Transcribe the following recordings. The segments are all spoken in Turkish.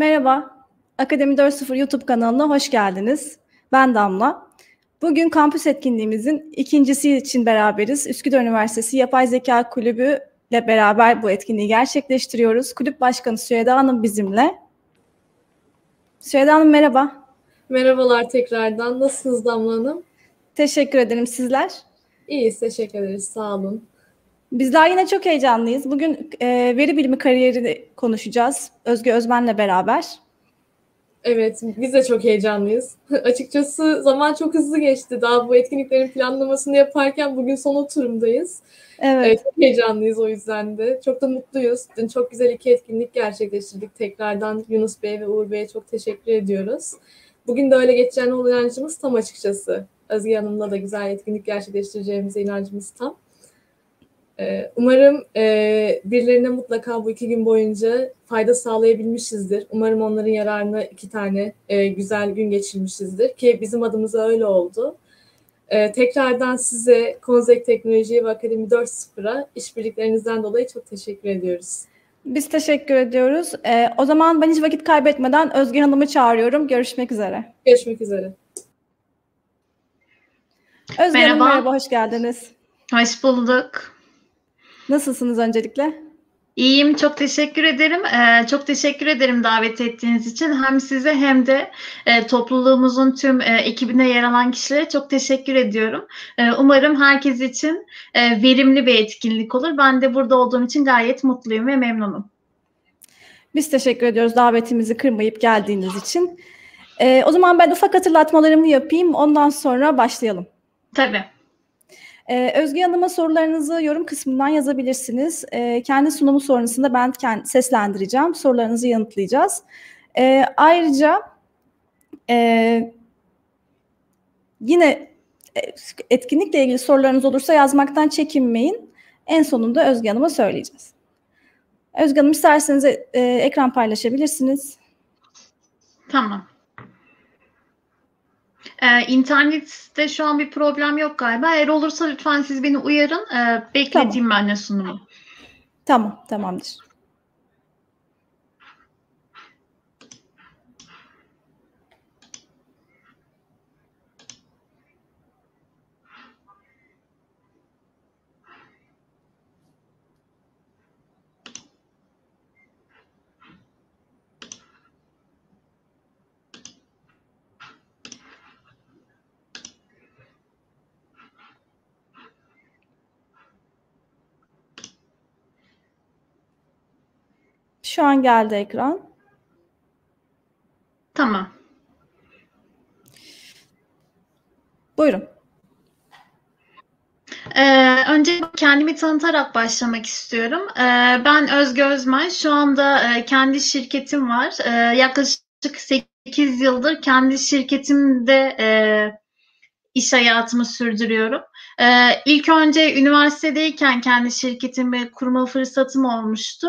Merhaba, Akademi 4.0 YouTube kanalına hoş geldiniz. Ben Damla. Bugün kampüs etkinliğimizin ikincisi için beraberiz. Üsküdar Üniversitesi Yapay Zeka Kulübü ile beraber bu etkinliği gerçekleştiriyoruz. Kulüp Başkanı Süheyda Hanım bizimle. Süheyda Hanım merhaba. Merhabalar tekrardan. Nasılsınız Damla Hanım? Teşekkür ederim. Sizler? İyiyiz, teşekkür ederiz. Sağ olun. Bizler yine çok heyecanlıyız. Bugün e, veri bilimi kariyerini konuşacağız Özge Özmen'le beraber. Evet, biz de çok heyecanlıyız. Açıkçası zaman çok hızlı geçti. Daha bu etkinliklerin planlamasını yaparken bugün son oturumdayız. Evet. evet. Çok heyecanlıyız o yüzden de. Çok da mutluyuz. Dün çok güzel iki etkinlik gerçekleştirdik. Tekrardan Yunus Bey ve Uğur Bey'e çok teşekkür ediyoruz. Bugün de öyle geçeceğine olan inancımız tam açıkçası. Özge Hanım'la da güzel etkinlik gerçekleştireceğimize inancımız tam. Ee, umarım e, birilerine mutlaka bu iki gün boyunca fayda sağlayabilmişizdir. Umarım onların yararına iki tane e, güzel gün geçirmişizdir ki bizim adımıza öyle oldu. Ee, tekrardan size Konzek Teknoloji ve Akademi 4.0'a işbirliklerinizden dolayı çok teşekkür ediyoruz. Biz teşekkür ediyoruz. Ee, o zaman ben hiç vakit kaybetmeden Özge Hanım'ı çağırıyorum. Görüşmek üzere. Görüşmek üzere. Özge merhaba. Hanım merhaba, hoş geldiniz. Hoş bulduk. Nasılsınız öncelikle? İyiyim, çok teşekkür ederim. Ee, çok teşekkür ederim davet ettiğiniz için. Hem size hem de e, topluluğumuzun tüm e, ekibine yer alan kişilere çok teşekkür ediyorum. E, umarım herkes için e, verimli bir etkinlik olur. Ben de burada olduğum için gayet mutluyum ve memnunum. Biz teşekkür ediyoruz davetimizi kırmayıp geldiğiniz için. E, o zaman ben ufak hatırlatmalarımı yapayım, ondan sonra başlayalım. Tabii. Ee, Özge Hanım'a sorularınızı yorum kısmından yazabilirsiniz. Ee, kendi sunumu sonrasında ben kendi seslendireceğim. Sorularınızı yanıtlayacağız. Ee, ayrıca e, yine e, etkinlikle ilgili sorularınız olursa yazmaktan çekinmeyin. En sonunda Özge Hanım'a söyleyeceğiz. Özge Hanım isterseniz e, ekran paylaşabilirsiniz. Tamam. Ee, internette şu an bir problem yok galiba. Eğer olursa lütfen siz beni uyarın. Ee, bekleteyim tamam. ben de sunumu. Tamam, tamamdır. Şu an geldi ekran. Tamam. Buyurun. Ee, önce kendimi tanıtarak başlamak istiyorum. Ee, ben Özge Özmen. Şu anda e, kendi şirketim var. E, yaklaşık 8 yıldır kendi şirketimde e, iş hayatımı sürdürüyorum. Ee, ilk önce üniversitedeyken kendi şirketimi kurma fırsatım olmuştu.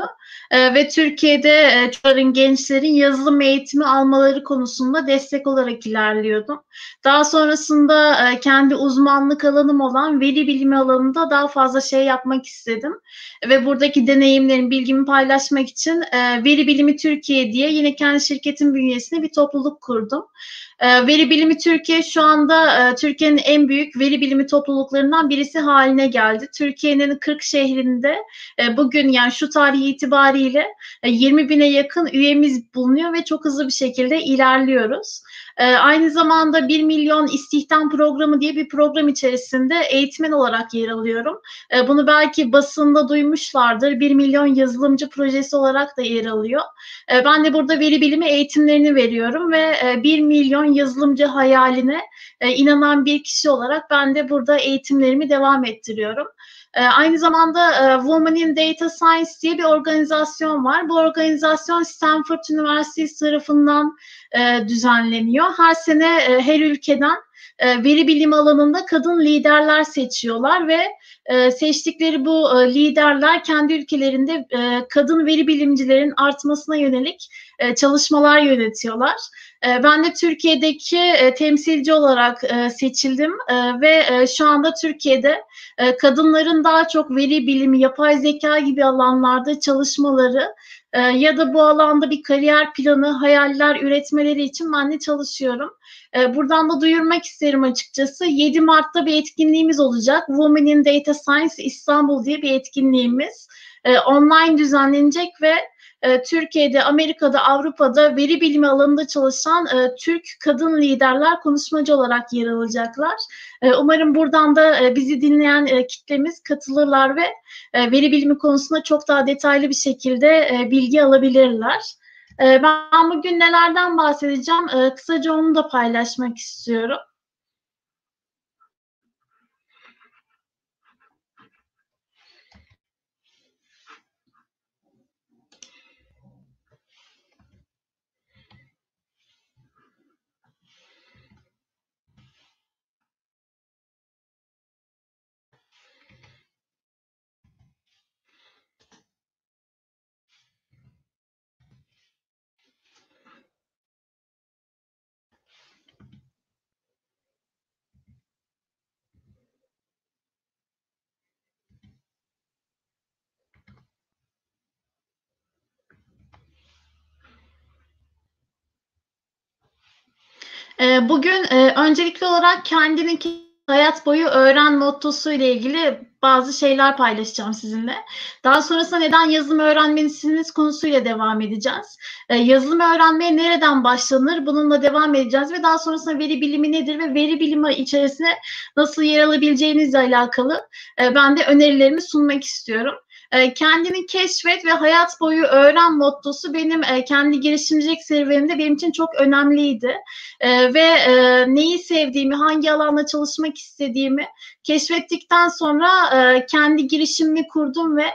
Ee, ve Türkiye'de e, çocukların, gençlerin yazılım eğitimi almaları konusunda destek olarak ilerliyordum. Daha sonrasında e, kendi uzmanlık alanım olan veri bilimi alanında daha fazla şey yapmak istedim. Ve buradaki deneyimlerimi, bilgimi paylaşmak için e, Veri Bilimi Türkiye diye yine kendi şirketim bünyesinde bir topluluk kurdum. Veri Bilimi Türkiye şu anda Türkiye'nin en büyük veri bilimi topluluklarından birisi haline geldi. Türkiye'nin 40 şehrinde bugün yani şu tarih itibariyle 20 bine yakın üyemiz bulunuyor ve çok hızlı bir şekilde ilerliyoruz. Aynı zamanda 1 milyon istihdam programı diye bir program içerisinde eğitmen olarak yer alıyorum. Bunu belki basında duymuşlardır. 1 milyon yazılımcı projesi olarak da yer alıyor. Ben de burada veri bilimi eğitimlerini veriyorum ve 1 milyon yazılımcı hayaline inanan bir kişi olarak ben de burada eğitimlerimi devam ettiriyorum. Aynı zamanda Women in Data Science diye bir organizasyon var. Bu organizasyon Stanford Üniversitesi tarafından düzenleniyor. Her sene her ülkeden veri bilim alanında kadın liderler seçiyorlar ve seçtikleri bu liderler kendi ülkelerinde kadın veri bilimcilerin artmasına yönelik çalışmalar yönetiyorlar. Ee, ben de Türkiye'deki e, temsilci olarak e, seçildim e, ve şu anda Türkiye'de kadınların daha çok veri bilimi, yapay zeka gibi alanlarda çalışmaları e, ya da bu alanda bir kariyer planı, hayaller üretmeleri için ben de çalışıyorum. E, buradan da duyurmak isterim açıkçası. 7 Mart'ta bir etkinliğimiz olacak. Women in Data Science İstanbul diye bir etkinliğimiz. E, online düzenlenecek ve e, Türkiye'de, Amerika'da, Avrupa'da veri bilimi alanında çalışan e, Türk kadın liderler konuşmacı olarak yer alacaklar. E, umarım buradan da bizi dinleyen kitlemiz katılırlar ve veri bilimi konusunda çok daha detaylı bir şekilde bilgi alabilirler. Ben bugün nelerden bahsedeceğim? Kısaca onu da paylaşmak istiyorum. Ee, bugün e, öncelikli olarak kendini hayat boyu öğren mottosu ile ilgili bazı şeyler paylaşacağım sizinle. Daha sonrasında neden yazılım öğrenmelisiniz konusuyla devam edeceğiz. Ee, yazılım öğrenmeye nereden başlanır bununla devam edeceğiz ve daha sonrasında veri bilimi nedir ve veri bilimi içerisine nasıl yer alabileceğinizle alakalı e, ben de önerilerimi sunmak istiyorum. E, kendini keşfet ve hayat boyu öğren mottosu benim e, kendi girişimcilik serüvenimde benim için çok önemliydi. E, ve e, neyi sevdiğimi, hangi alanda çalışmak istediğimi keşfettikten sonra e, kendi girişimimi kurdum ve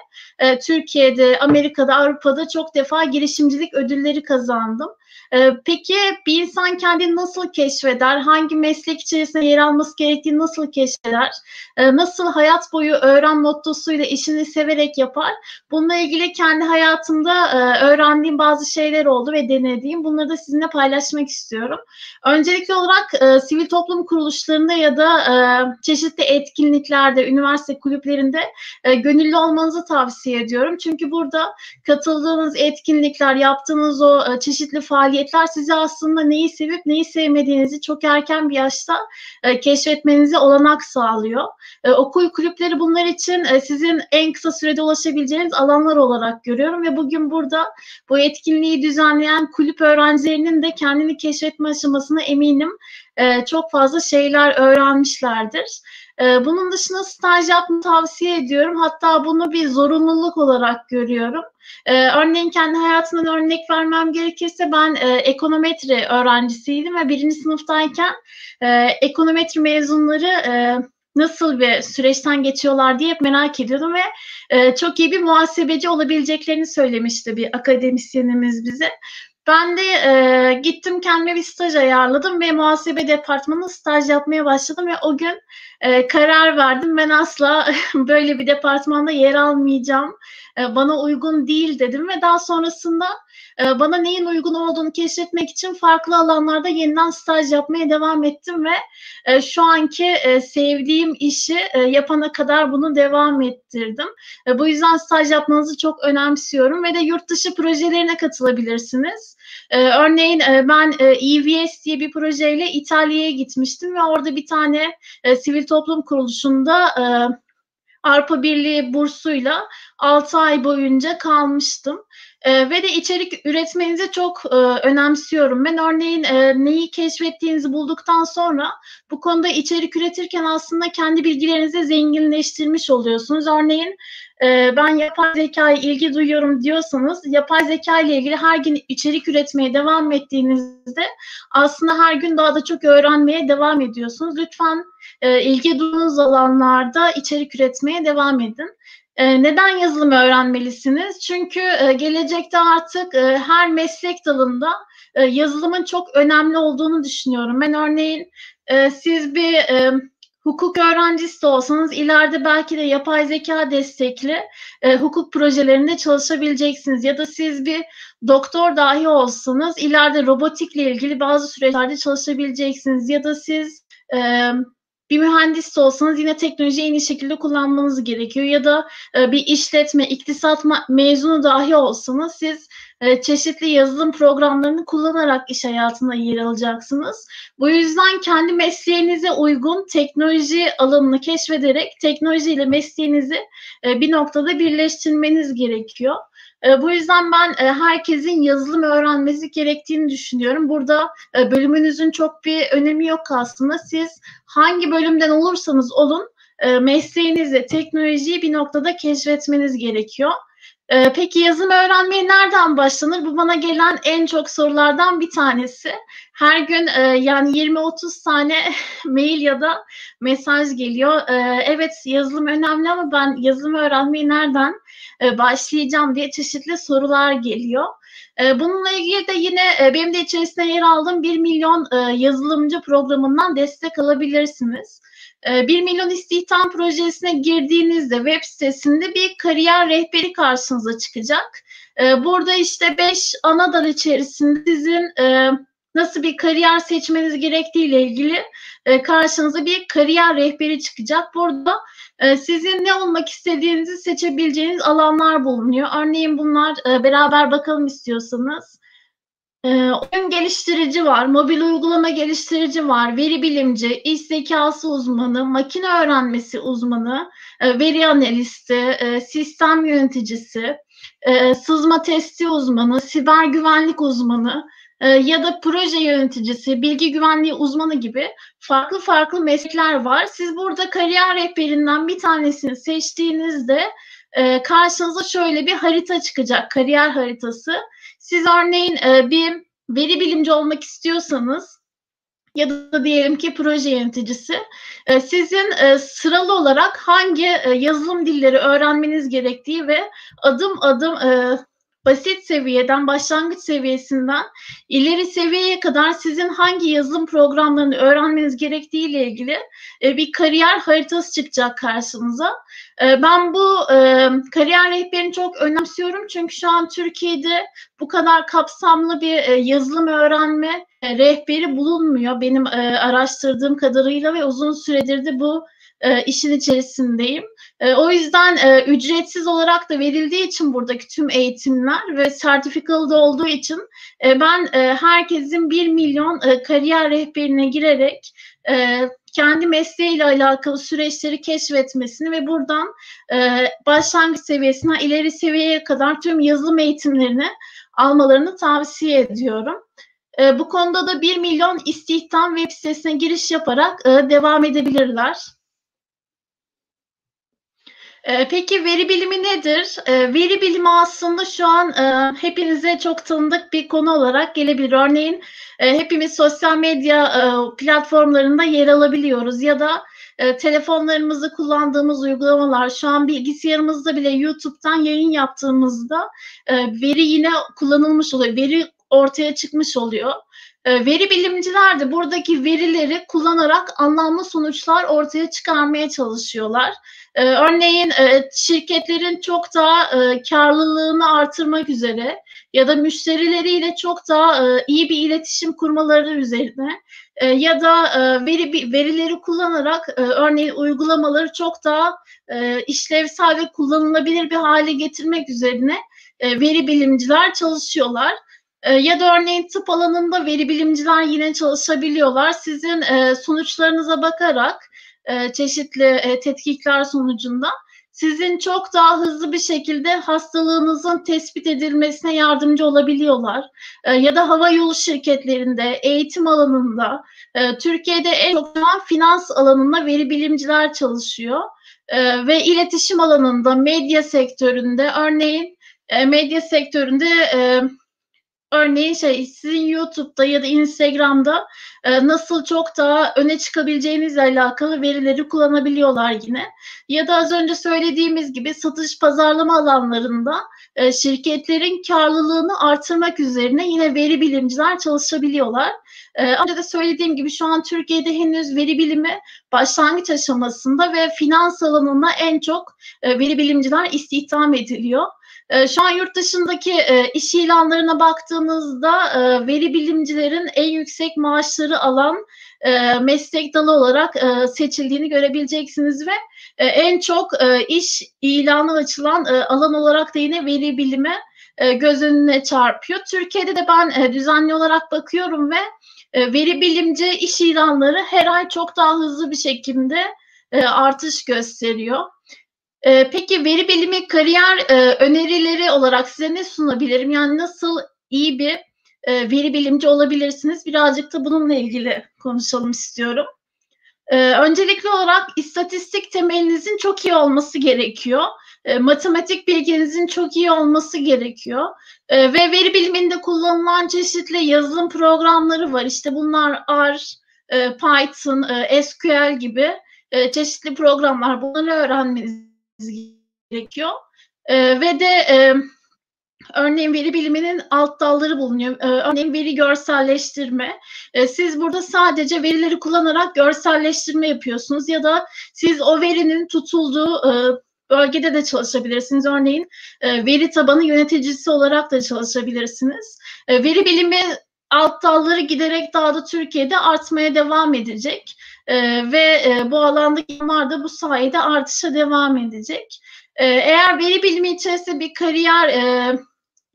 Türkiye'de, Amerika'da, Avrupa'da çok defa girişimcilik ödülleri kazandım. Ee, peki bir insan kendini nasıl keşfeder? Hangi meslek içerisinde yer alması gerektiğini nasıl keşfeder? Ee, nasıl hayat boyu öğren mottosuyla işini severek yapar? Bununla ilgili kendi hayatımda e, öğrendiğim bazı şeyler oldu ve denediğim. Bunları da sizinle paylaşmak istiyorum. Öncelikli olarak e, sivil toplum kuruluşlarında ya da e, çeşitli etkinliklerde, üniversite kulüplerinde gönüllü olmanızı tavsiye ediyorum. Çünkü burada katıldığınız etkinlikler, yaptığınız o çeşitli faaliyetler faaliyetler size aslında neyi sevip neyi sevmediğinizi çok erken bir yaşta e, keşfetmenize olanak sağlıyor. E, okul kulüpleri bunlar için e, sizin en kısa sürede ulaşabileceğiniz alanlar olarak görüyorum ve bugün burada bu etkinliği düzenleyen kulüp öğrencilerinin de kendini keşfetme aşamasına eminim e, çok fazla şeyler öğrenmişlerdir. E, bunun dışında staj yapmayı tavsiye ediyorum. Hatta bunu bir zorunluluk olarak görüyorum. Ee, örneğin kendi hayatımdan örnek vermem gerekirse ben e, ekonometri öğrencisiydim ve birinci sınıftayken e, ekonometri mezunları e, nasıl bir süreçten geçiyorlar diye hep merak ediyordum ve e, çok iyi bir muhasebeci olabileceklerini söylemişti bir akademisyenimiz bize. Ben de e, gittim kendime bir staj ayarladım ve muhasebe departmanı staj yapmaya başladım ve o gün e, karar verdim. Ben asla böyle bir departmanda yer almayacağım. E, bana uygun değil dedim ve daha sonrasında e, bana neyin uygun olduğunu keşfetmek için farklı alanlarda yeniden staj yapmaya devam ettim ve e, şu anki e, sevdiğim işi e, yapana kadar bunu devam ettirdim. E, bu yüzden staj yapmanızı çok önemsiyorum ve de yurt dışı projelerine katılabilirsiniz. E, örneğin e, ben e, EVS diye bir projeyle İtalya'ya gitmiştim ve orada bir tane e, sivil toplum kuruluşunda e, Arpa Birliği bursuyla 6 ay boyunca kalmıştım. E, ve de içerik üretmenizi çok e, önemsiyorum. Ben örneğin e, neyi keşfettiğinizi bulduktan sonra bu konuda içerik üretirken aslında kendi bilgilerinizi zenginleştirmiş oluyorsunuz. Örneğin e, ben yapay zekaya ilgi duyuyorum diyorsanız yapay zeka ile ilgili her gün içerik üretmeye devam ettiğinizde aslında her gün daha da çok öğrenmeye devam ediyorsunuz. Lütfen e, ilgi duyduğunuz alanlarda içerik üretmeye devam edin. E, neden yazılım öğrenmelisiniz? Çünkü e, gelecekte artık e, her meslek dalında e, yazılımın çok önemli olduğunu düşünüyorum. Ben örneğin siz bir hukuk öğrencisi de olsanız ileride belki de yapay zeka destekli hukuk projelerinde çalışabileceksiniz. Ya da siz bir doktor dahi olsanız ileride robotikle ilgili bazı süreçlerde çalışabileceksiniz. Ya da siz bir mühendis olsanız yine teknolojiyi en şekilde kullanmanız gerekiyor. Ya da e, bir işletme, iktisat mezunu dahi olsanız siz e, çeşitli yazılım programlarını kullanarak iş hayatına yer alacaksınız. Bu yüzden kendi mesleğinize uygun teknoloji alanını keşfederek teknolojiyle mesleğinizi e, bir noktada birleştirmeniz gerekiyor. E, bu yüzden ben e, herkesin yazılım öğrenmesi gerektiğini düşünüyorum. Burada e, bölümünüzün çok bir önemi yok aslında. Siz hangi bölümden olursanız olun e, mesleğinizi, teknolojiyi bir noktada keşfetmeniz gerekiyor. Ee, peki yazım öğrenmeye nereden başlanır? Bu bana gelen en çok sorulardan bir tanesi. Her gün e, yani 20-30 tane mail ya da mesaj geliyor. E, evet yazılım önemli ama ben yazılım öğrenmeyi nereden e, başlayacağım diye çeşitli sorular geliyor. E, bununla ilgili de yine e, benim de içerisinde yer aldığım 1 milyon e, yazılımcı programından destek alabilirsiniz. 1 ee, milyon istihdam projesine girdiğinizde web sitesinde bir kariyer rehberi karşınıza çıkacak. Ee, burada işte 5 ana dal içerisinde sizin e, nasıl bir kariyer seçmeniz gerektiği ile ilgili e, karşınıza bir kariyer rehberi çıkacak. Burada e, sizin ne olmak istediğinizi seçebileceğiniz alanlar bulunuyor. Örneğin bunlar beraber bakalım istiyorsanız. Ee, oyun geliştirici var, mobil uygulama geliştirici var, veri bilimci, iş zekası uzmanı, makine öğrenmesi uzmanı, e, veri analisti, e, sistem yöneticisi, e, sızma testi uzmanı, siber güvenlik uzmanı ya da proje yöneticisi, bilgi güvenliği uzmanı gibi farklı farklı meslekler var. Siz burada kariyer rehberinden bir tanesini seçtiğinizde karşınıza şöyle bir harita çıkacak, kariyer haritası. Siz örneğin e, bir veri bilimci olmak istiyorsanız ya da diyelim ki proje yöneticisi e, sizin e, sıralı olarak hangi yazılım dilleri öğrenmeniz gerektiği ve adım adım basit seviyeden, başlangıç seviyesinden ileri seviyeye kadar sizin hangi yazılım programlarını öğrenmeniz gerektiği ile ilgili e, bir kariyer haritası çıkacak karşınıza. E, ben bu e, kariyer rehberini çok önemsiyorum çünkü şu an Türkiye'de bu kadar kapsamlı bir yazılım öğrenme rehberi bulunmuyor benim araştırdığım kadarıyla ve uzun süredir de bu işin içerisindeyim. E, o yüzden e, ücretsiz olarak da verildiği için buradaki tüm eğitimler ve sertifikalı da olduğu için e, ben e, herkesin 1 milyon e, kariyer rehberine girerek e, kendi mesleğiyle alakalı süreçleri keşfetmesini ve buradan e, başlangıç seviyesine ileri seviyeye kadar tüm yazılım eğitimlerini almalarını tavsiye ediyorum. E, bu konuda da 1 milyon istihdam web sitesine giriş yaparak e, devam edebilirler. Ee, peki veri bilimi nedir? Ee, veri bilimi aslında şu an e, hepinize çok tanıdık bir konu olarak gelebilir. Örneğin e, hepimiz sosyal medya e, platformlarında yer alabiliyoruz ya da telefonlarımızı kullandığımız uygulamalar şu an bilgisayarımızda bile YouTube'dan yayın yaptığımızda veri yine kullanılmış oluyor. Veri ortaya çıkmış oluyor. Veri bilimciler de buradaki verileri kullanarak anlamlı sonuçlar ortaya çıkarmaya çalışıyorlar. Ee, örneğin e, şirketlerin çok daha e, karlılığını artırmak üzere ya da müşterileriyle çok daha e, iyi bir iletişim kurmaları üzerine ya da veri verileri kullanarak örneğin uygulamaları çok daha e, işlevsel ve kullanılabilir bir hale getirmek üzerine veri bilimciler çalışıyorlar. Ya da örneğin tıp alanında veri bilimciler yine çalışabiliyorlar. Sizin sonuçlarınıza bakarak e, çeşitli e, tetkikler sonucunda sizin çok daha hızlı bir şekilde hastalığınızın tespit edilmesine yardımcı olabiliyorlar. E, ya da hava yolu şirketlerinde, eğitim alanında, Türkiye'de en çok finans alanında veri bilimciler çalışıyor. Ve iletişim alanında, medya sektöründe, örneğin medya sektöründe Örneğin şey sizin YouTube'da ya da Instagram'da e, nasıl çok daha öne çıkabileceğinizle alakalı verileri kullanabiliyorlar yine. Ya da az önce söylediğimiz gibi satış pazarlama alanlarında e, şirketlerin karlılığını artırmak üzerine yine veri bilimciler çalışabiliyorlar. E, önce söylediğim gibi şu an Türkiye'de henüz veri bilimi başlangıç aşamasında ve finans alanında en çok e, veri bilimciler istihdam ediliyor. Ee, şu an yurt dışındaki e, iş ilanlarına baktığımızda e, veri bilimcilerin en yüksek maaşları alan e, meslek dalı olarak e, seçildiğini görebileceksiniz ve e, en çok e, iş ilanı açılan e, alan olarak da yine veri bilimi e, göz önüne çarpıyor. Türkiye'de de ben e, düzenli olarak bakıyorum ve e, veri bilimci iş ilanları her ay çok daha hızlı bir şekilde e, artış gösteriyor. E, peki veri bilimi kariyer e, önerileri olarak size ne sunabilirim? Yani nasıl iyi bir e, veri bilimci olabilirsiniz? Birazcık da bununla ilgili konuşalım istiyorum. E, öncelikli olarak istatistik temelinizin çok iyi olması gerekiyor. E, matematik bilginizin çok iyi olması gerekiyor. E, ve veri biliminde kullanılan çeşitli yazılım programları var. İşte bunlar R, e, Python, e, SQL gibi e, çeşitli programlar. Bunları öğrenmeniz gerekiyor. E, ve de e, örneğin veri biliminin alt dalları bulunuyor. E, örneğin veri görselleştirme. E, siz burada sadece verileri kullanarak görselleştirme yapıyorsunuz ya da siz o verinin tutulduğu e, bölgede de çalışabilirsiniz. Örneğin e, veri tabanı yöneticisi olarak da çalışabilirsiniz. E, veri bilimi alt dalları giderek daha da Türkiye'de artmaya devam edecek. E, ve e, bu alandaki imar da bu sayede artışa devam edecek. E, eğer veri bilimi içerisinde bir kariyer e,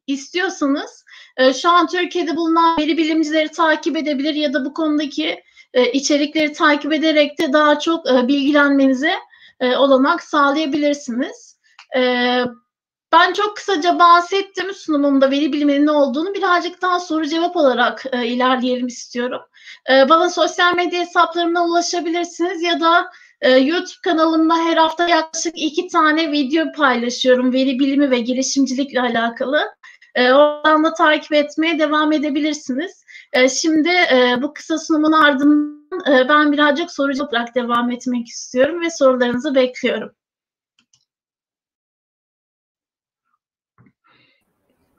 istiyorsanız e, şu an Türkiye'de bulunan veri bilimcileri takip edebilir ya da bu konudaki e, içerikleri takip ederek de daha çok e, bilgilenmenize e, olanak sağlayabilirsiniz. E, ben çok kısaca bahsettim sunumumda veri biliminin ne olduğunu. Birazcık daha soru cevap olarak e, ilerleyelim istiyorum. E, bana sosyal medya hesaplarımdan ulaşabilirsiniz ya da e, YouTube kanalımda her hafta yaklaşık iki tane video paylaşıyorum veri bilimi ve girişimcilikle alakalı. E, oradan da takip etmeye devam edebilirsiniz. E, şimdi e, bu kısa sunumun ardından e, ben birazcık soru cevap olarak devam etmek istiyorum ve sorularınızı bekliyorum.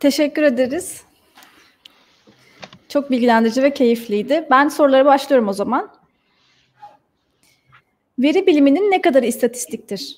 Teşekkür ederiz. Çok bilgilendirici ve keyifliydi. Ben sorulara başlıyorum o zaman. Veri biliminin ne kadar istatistiktir?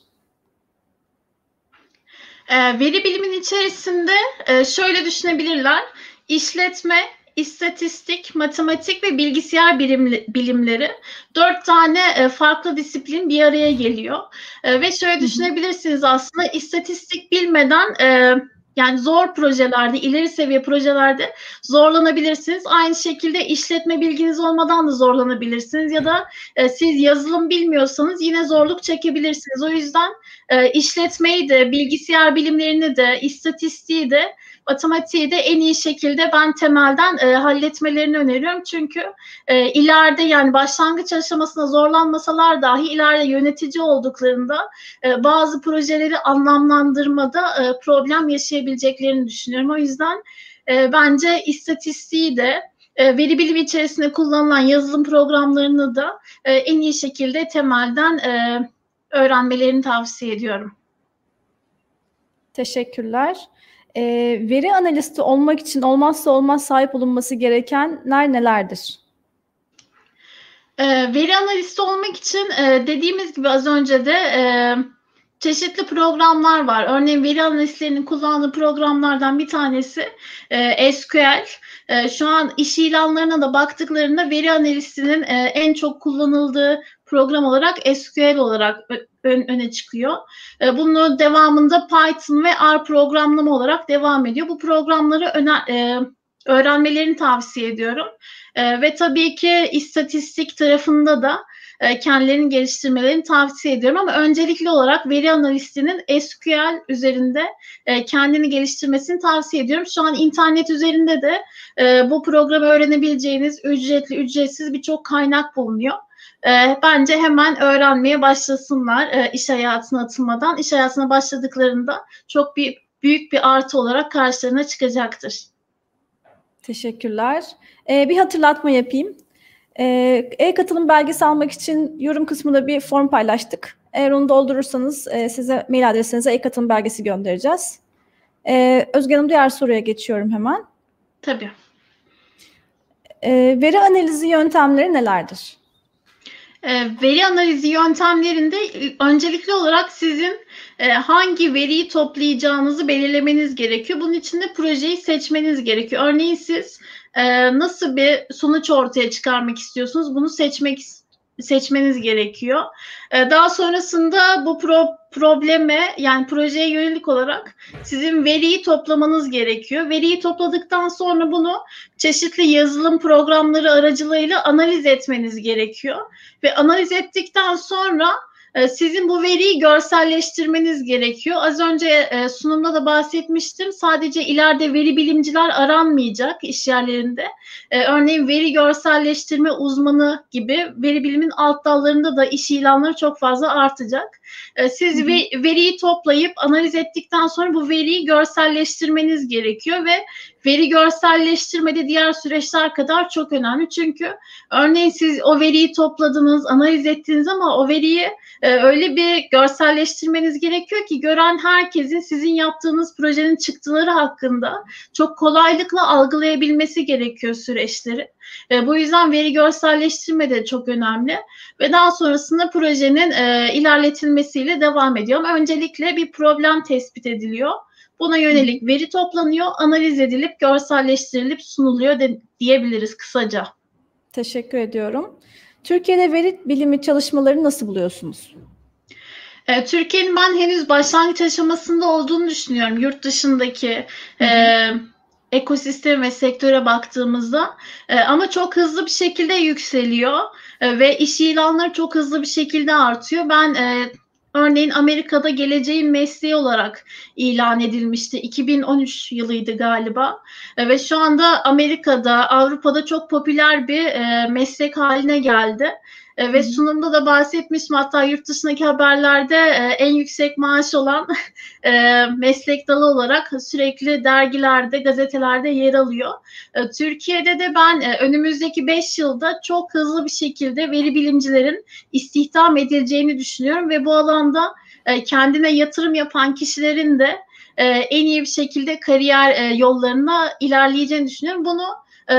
E, veri bilimin içerisinde e, şöyle düşünebilirler. İşletme, istatistik, matematik ve bilgisayar bilimli, bilimleri dört tane e, farklı disiplin bir araya geliyor. E, ve şöyle düşünebilirsiniz aslında istatistik bilmeden e, yani zor projelerde, ileri seviye projelerde zorlanabilirsiniz. Aynı şekilde işletme bilginiz olmadan da zorlanabilirsiniz ya da e, siz yazılım bilmiyorsanız yine zorluk çekebilirsiniz. O yüzden e, işletmeyi de, bilgisayar bilimlerini de, istatistiği de matematiği de en iyi şekilde ben temelden e, halletmelerini öneriyorum. Çünkü e, ileride yani başlangıç aşamasında zorlanmasalar dahi ileride yönetici olduklarında e, bazı projeleri anlamlandırmada e, problem yaşayabileceklerini düşünüyorum. O yüzden e, bence istatistiği de e, veri bilimi içerisinde kullanılan yazılım programlarını da e, en iyi şekilde temelden e, öğrenmelerini tavsiye ediyorum. Teşekkürler. E, veri analisti olmak için olmazsa olmaz sahip olunması gerekenler nelerdir? E, veri analisti olmak için e, dediğimiz gibi az önce de e, çeşitli programlar var. Örneğin veri analistlerinin kullandığı programlardan bir tanesi e, SQL. E, şu an iş ilanlarına da baktıklarında veri analistinin e, en çok kullanıldığı program olarak SQL olarak ön, öne çıkıyor. E, bunun devamında Python ve R programlama olarak devam ediyor. Bu programları öne, e, öğrenmelerini tavsiye ediyorum. E, ve tabii ki istatistik tarafında da kendilerini geliştirmelerini tavsiye ediyorum. Ama öncelikli olarak veri analistinin SQL üzerinde kendini geliştirmesini tavsiye ediyorum. Şu an internet üzerinde de bu programı öğrenebileceğiniz ücretli, ücretsiz birçok kaynak bulunuyor e, bence hemen öğrenmeye başlasınlar e, iş hayatına atılmadan. İş hayatına başladıklarında çok bir büyük bir artı olarak karşılarına çıkacaktır. Teşekkürler. Ee, bir hatırlatma yapayım. Ee, e-katılım belgesi almak için yorum kısmında bir form paylaştık. Eğer onu doldurursanız e, size mail adresinize e-katılım belgesi göndereceğiz. Ee, Özge Hanım diğer soruya geçiyorum hemen. Tabii. Ee, veri analizi yöntemleri nelerdir? E, veri analizi yöntemlerinde e, öncelikli olarak sizin e, hangi veriyi toplayacağınızı belirlemeniz gerekiyor. Bunun için de projeyi seçmeniz gerekiyor. Örneğin siz e, nasıl bir sonuç ortaya çıkarmak istiyorsunuz? Bunu seçmek seçmeniz gerekiyor. E, daha sonrasında bu pro probleme yani projeye yönelik olarak sizin veriyi toplamanız gerekiyor. Veriyi topladıktan sonra bunu çeşitli yazılım programları aracılığıyla analiz etmeniz gerekiyor. Ve analiz ettikten sonra ee, sizin bu veriyi görselleştirmeniz gerekiyor. Az önce e, sunumda da bahsetmiştim. Sadece ileride veri bilimciler aranmayacak iş yerlerinde. Ee, örneğin veri görselleştirme uzmanı gibi veri bilimin alt dallarında da iş ilanları çok fazla artacak. Ee, siz hı hı. veriyi toplayıp analiz ettikten sonra bu veriyi görselleştirmeniz gerekiyor ve veri görselleştirmede diğer süreçler kadar çok önemli. Çünkü örneğin siz o veriyi topladınız, analiz ettiniz ama o veriyi e, öyle bir görselleştirmeniz gerekiyor ki gören herkesin sizin yaptığınız projenin çıktıları hakkında çok kolaylıkla algılayabilmesi gerekiyor süreçleri. E, bu yüzden veri görselleştirme de çok önemli ve daha sonrasında projenin e, ilerletilmesiyle devam ediyor. Ama öncelikle bir problem tespit ediliyor. Buna yönelik veri toplanıyor, analiz edilip görselleştirilip sunuluyor de, diyebiliriz kısaca. Teşekkür ediyorum. Türkiye'de veri bilimi çalışmaları nasıl buluyorsunuz? E, Türkiye'nin ben henüz başlangıç aşamasında olduğunu düşünüyorum. Yurt dışındaki e, ekosistem ve sektöre baktığımızda e, ama çok hızlı bir şekilde yükseliyor e, ve iş ilanları çok hızlı bir şekilde artıyor. Ben e, Örneğin Amerika'da geleceğin mesleği olarak ilan edilmişti. 2013 yılıydı galiba. E, ve şu anda Amerika'da, Avrupa'da çok popüler bir e, meslek haline geldi. E, ve sunumda da bahsetmiştim hatta yurt dışındaki haberlerde e, en yüksek maaş olan e, meslek dalı olarak sürekli dergilerde, gazetelerde yer alıyor. E, Türkiye'de de ben e, önümüzdeki 5 yılda çok hızlı bir şekilde veri bilimcilerin istihdam edileceğini düşünüyorum ve bu alanda e, kendine yatırım yapan kişilerin de e, en iyi bir şekilde kariyer e, yollarına ilerleyeceğini düşünüyorum. Bunu e,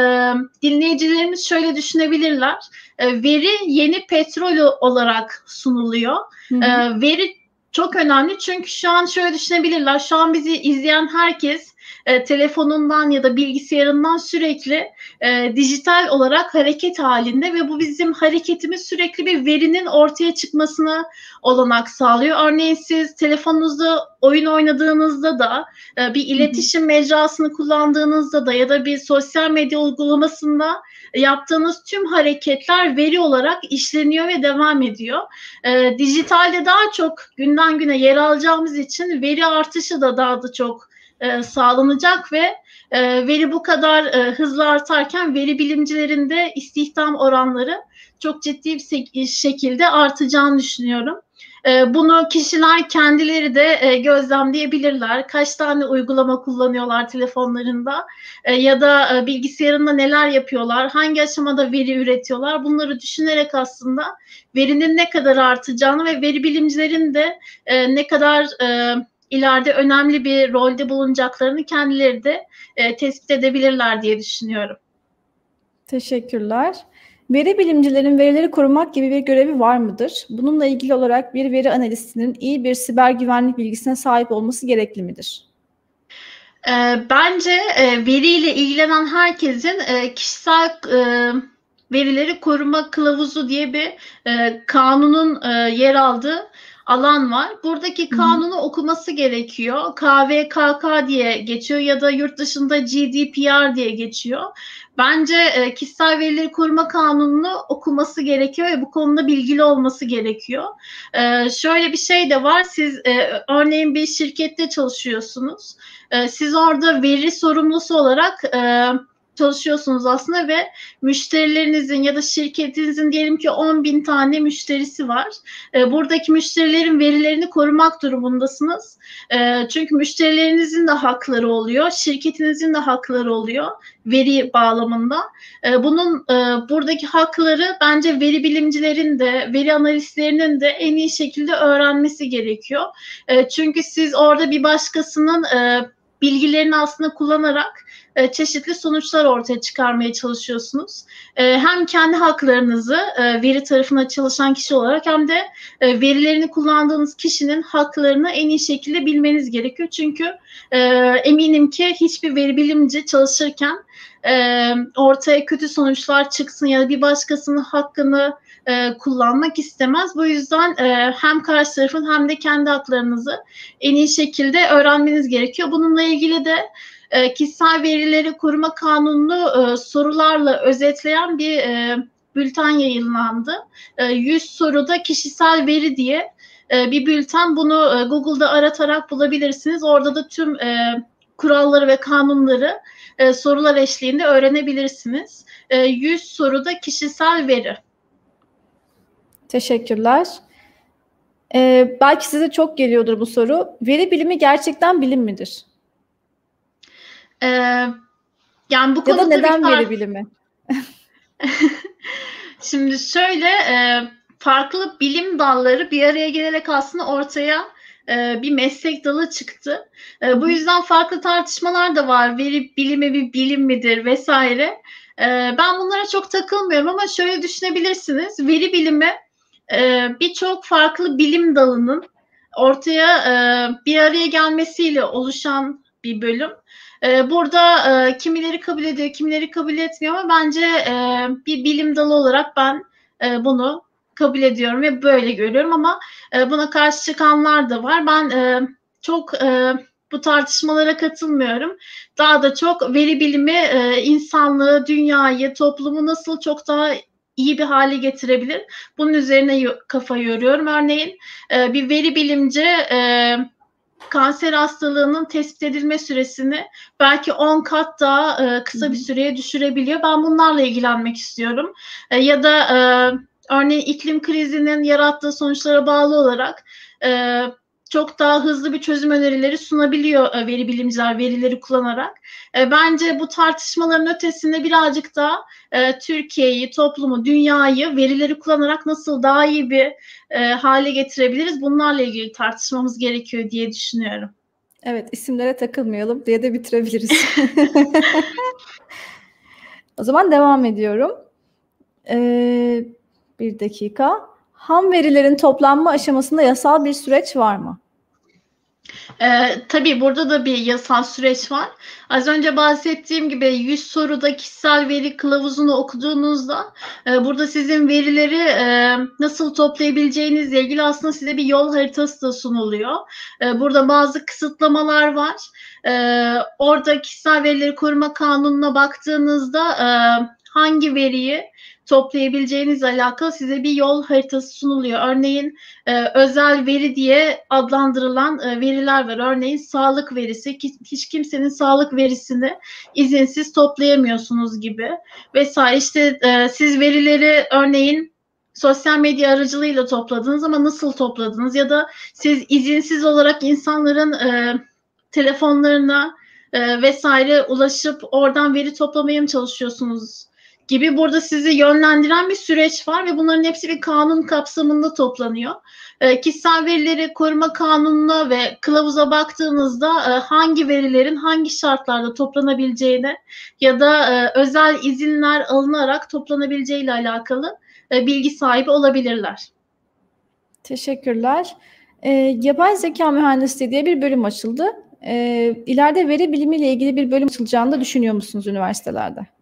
dinleyicilerimiz şöyle düşünebilirler. E, veri yeni petrol olarak sunuluyor. Hı hı. E, veri çok önemli çünkü şu an şöyle düşünebilirler. Şu an bizi izleyen herkes e, telefonundan ya da bilgisayarından sürekli e, dijital olarak hareket halinde ve bu bizim hareketimiz sürekli bir verinin ortaya çıkmasına olanak sağlıyor. Örneğin siz telefonunuzda oyun oynadığınızda da e, bir iletişim mecrasını kullandığınızda da ya da bir sosyal medya uygulamasında yaptığınız tüm hareketler veri olarak işleniyor ve devam ediyor. E, dijitalde daha çok günden güne yer alacağımız için veri artışı da daha da çok e, sağlanacak ve e, veri bu kadar e, hızlı artarken veri bilimcilerinde istihdam oranları çok ciddi bir şekilde artacağını düşünüyorum. E, bunu kişiler kendileri de e, gözlemleyebilirler. Kaç tane uygulama kullanıyorlar telefonlarında e, ya da e, bilgisayarında neler yapıyorlar, hangi aşamada veri üretiyorlar. Bunları düşünerek aslında verinin ne kadar artacağını ve veri bilimcilerin de e, ne kadar e, ileride önemli bir rolde bulunacaklarını kendileri de e, tespit edebilirler diye düşünüyorum. Teşekkürler. Veri bilimcilerin verileri korumak gibi bir görevi var mıdır? Bununla ilgili olarak bir veri analistinin iyi bir siber güvenlik bilgisine sahip olması gerekli midir? E, bence e, veriyle ilgilenen herkesin e, kişisel verileri koruma kılavuzu diye bir kanunun yer aldığı alan var. Buradaki kanunu Hı. okuması gerekiyor. KVKK diye geçiyor ya da yurt dışında GDPR diye geçiyor. Bence e, kişisel verileri koruma kanununu okuması gerekiyor ve bu konuda bilgili olması gerekiyor. E, şöyle bir şey de var. Siz e, örneğin bir şirkette çalışıyorsunuz. E, siz orada veri sorumlusu olarak e, çalışıyorsunuz aslında ve müşterilerinizin ya da şirketinizin diyelim ki 10 bin tane müşterisi var. E, buradaki müşterilerin verilerini korumak durumundasınız. E, çünkü müşterilerinizin de hakları oluyor, şirketinizin de hakları oluyor veri bağlamında. E, bunun e, buradaki hakları bence veri bilimcilerin de, veri analistlerinin de en iyi şekilde öğrenmesi gerekiyor. E, çünkü siz orada bir başkasının e, bilgilerini aslında kullanarak e, çeşitli sonuçlar ortaya çıkarmaya çalışıyorsunuz. E, hem kendi haklarınızı e, veri tarafına çalışan kişi olarak hem de verilerini kullandığınız kişinin haklarını en iyi şekilde bilmeniz gerekiyor. Çünkü eminim ki hiçbir veri bilimci çalışırken ortaya kötü sonuçlar çıksın ya da bir başkasının hakkını kullanmak istemez. Bu yüzden hem karşı tarafın hem de kendi haklarınızı en iyi şekilde öğrenmeniz gerekiyor. Bununla ilgili de e, kişisel verileri koruma kanununu e, sorularla özetleyen bir e, bülten yayınlandı. E, 100 soruda kişisel veri diye e, bir bülten. Bunu e, Google'da aratarak bulabilirsiniz. Orada da tüm e, kuralları ve kanunları e, sorular eşliğinde öğrenebilirsiniz. E, 100 soruda kişisel veri. Teşekkürler. Ee, belki size çok geliyordur bu soru. Veri bilimi gerçekten bilim midir? Ee, yani bu ya da neden fark... veri bilimi? Şimdi şöyle e, farklı bilim dalları bir araya gelerek aslında ortaya e, bir meslek dalı çıktı. E, bu yüzden farklı tartışmalar da var. Veri bilimi bir bilim midir vesaire. E, ben bunlara çok takılmıyorum ama şöyle düşünebilirsiniz. Veri bilimi e, birçok farklı bilim dalının ortaya e, bir araya gelmesiyle oluşan bir bölüm. E, burada e, kimileri kabul ediyor, kimileri kabul etmiyor ama bence e, bir bilim dalı olarak ben e, bunu kabul ediyorum ve böyle görüyorum ama buna karşı çıkanlar da var. Ben çok bu tartışmalara katılmıyorum. Daha da çok veri bilimi insanlığı, dünyayı, toplumu nasıl çok daha iyi bir hale getirebilir. Bunun üzerine kafa yoruyorum. Örneğin bir veri bilimci kanser hastalığının tespit edilme süresini belki 10 kat daha e, kısa bir süreye düşürebiliyor. Ben bunlarla ilgilenmek istiyorum. E, ya da e, örneğin iklim krizinin yarattığı sonuçlara bağlı olarak e, çok daha hızlı bir çözüm önerileri sunabiliyor e, veri bilimciler verileri kullanarak. E, bence bu tartışmaların ötesinde birazcık daha e, Türkiye'yi, toplumu, dünyayı verileri kullanarak nasıl daha iyi bir hale getirebiliriz bunlarla ilgili tartışmamız gerekiyor diye düşünüyorum. Evet isimlere takılmayalım diye de bitirebiliriz. o zaman devam ediyorum. Ee, bir dakika. Ham verilerin toplanma aşamasında yasal bir süreç var mı? Ee, tabii burada da bir yasal süreç var. Az önce bahsettiğim gibi 100 soruda kişisel veri kılavuzunu okuduğunuzda e, burada sizin verileri e, nasıl toplayabileceğinizle ilgili aslında size bir yol haritası da sunuluyor. E, burada bazı kısıtlamalar var. E, orada kişisel verileri koruma kanununa baktığınızda e, hangi veriyi toplayabileceğinizle alakalı size bir yol haritası sunuluyor. Örneğin e, özel veri diye adlandırılan e, veriler var. Örneğin sağlık verisi. Hiç kimsenin sağlık verisini izinsiz toplayamıyorsunuz gibi vesaire. İşte e, siz verileri örneğin sosyal medya aracılığıyla topladınız ama nasıl topladınız ya da siz izinsiz olarak insanların e, telefonlarına e, vesaire ulaşıp oradan veri toplamaya mı çalışıyorsunuz gibi burada sizi yönlendiren bir süreç var ve bunların hepsi bir kanun kapsamında toplanıyor. E, kişisel verileri koruma kanununa ve kılavuza baktığınızda e, hangi verilerin hangi şartlarda toplanabileceğine ya da e, özel izinler alınarak toplanabileceği ile alakalı e, bilgi sahibi olabilirler. Teşekkürler. E, yapay zeka mühendisliği diye bir bölüm açıldı. E, ileride veri bilimiyle ilgili bir bölüm açılacağını da düşünüyor musunuz üniversitelerde?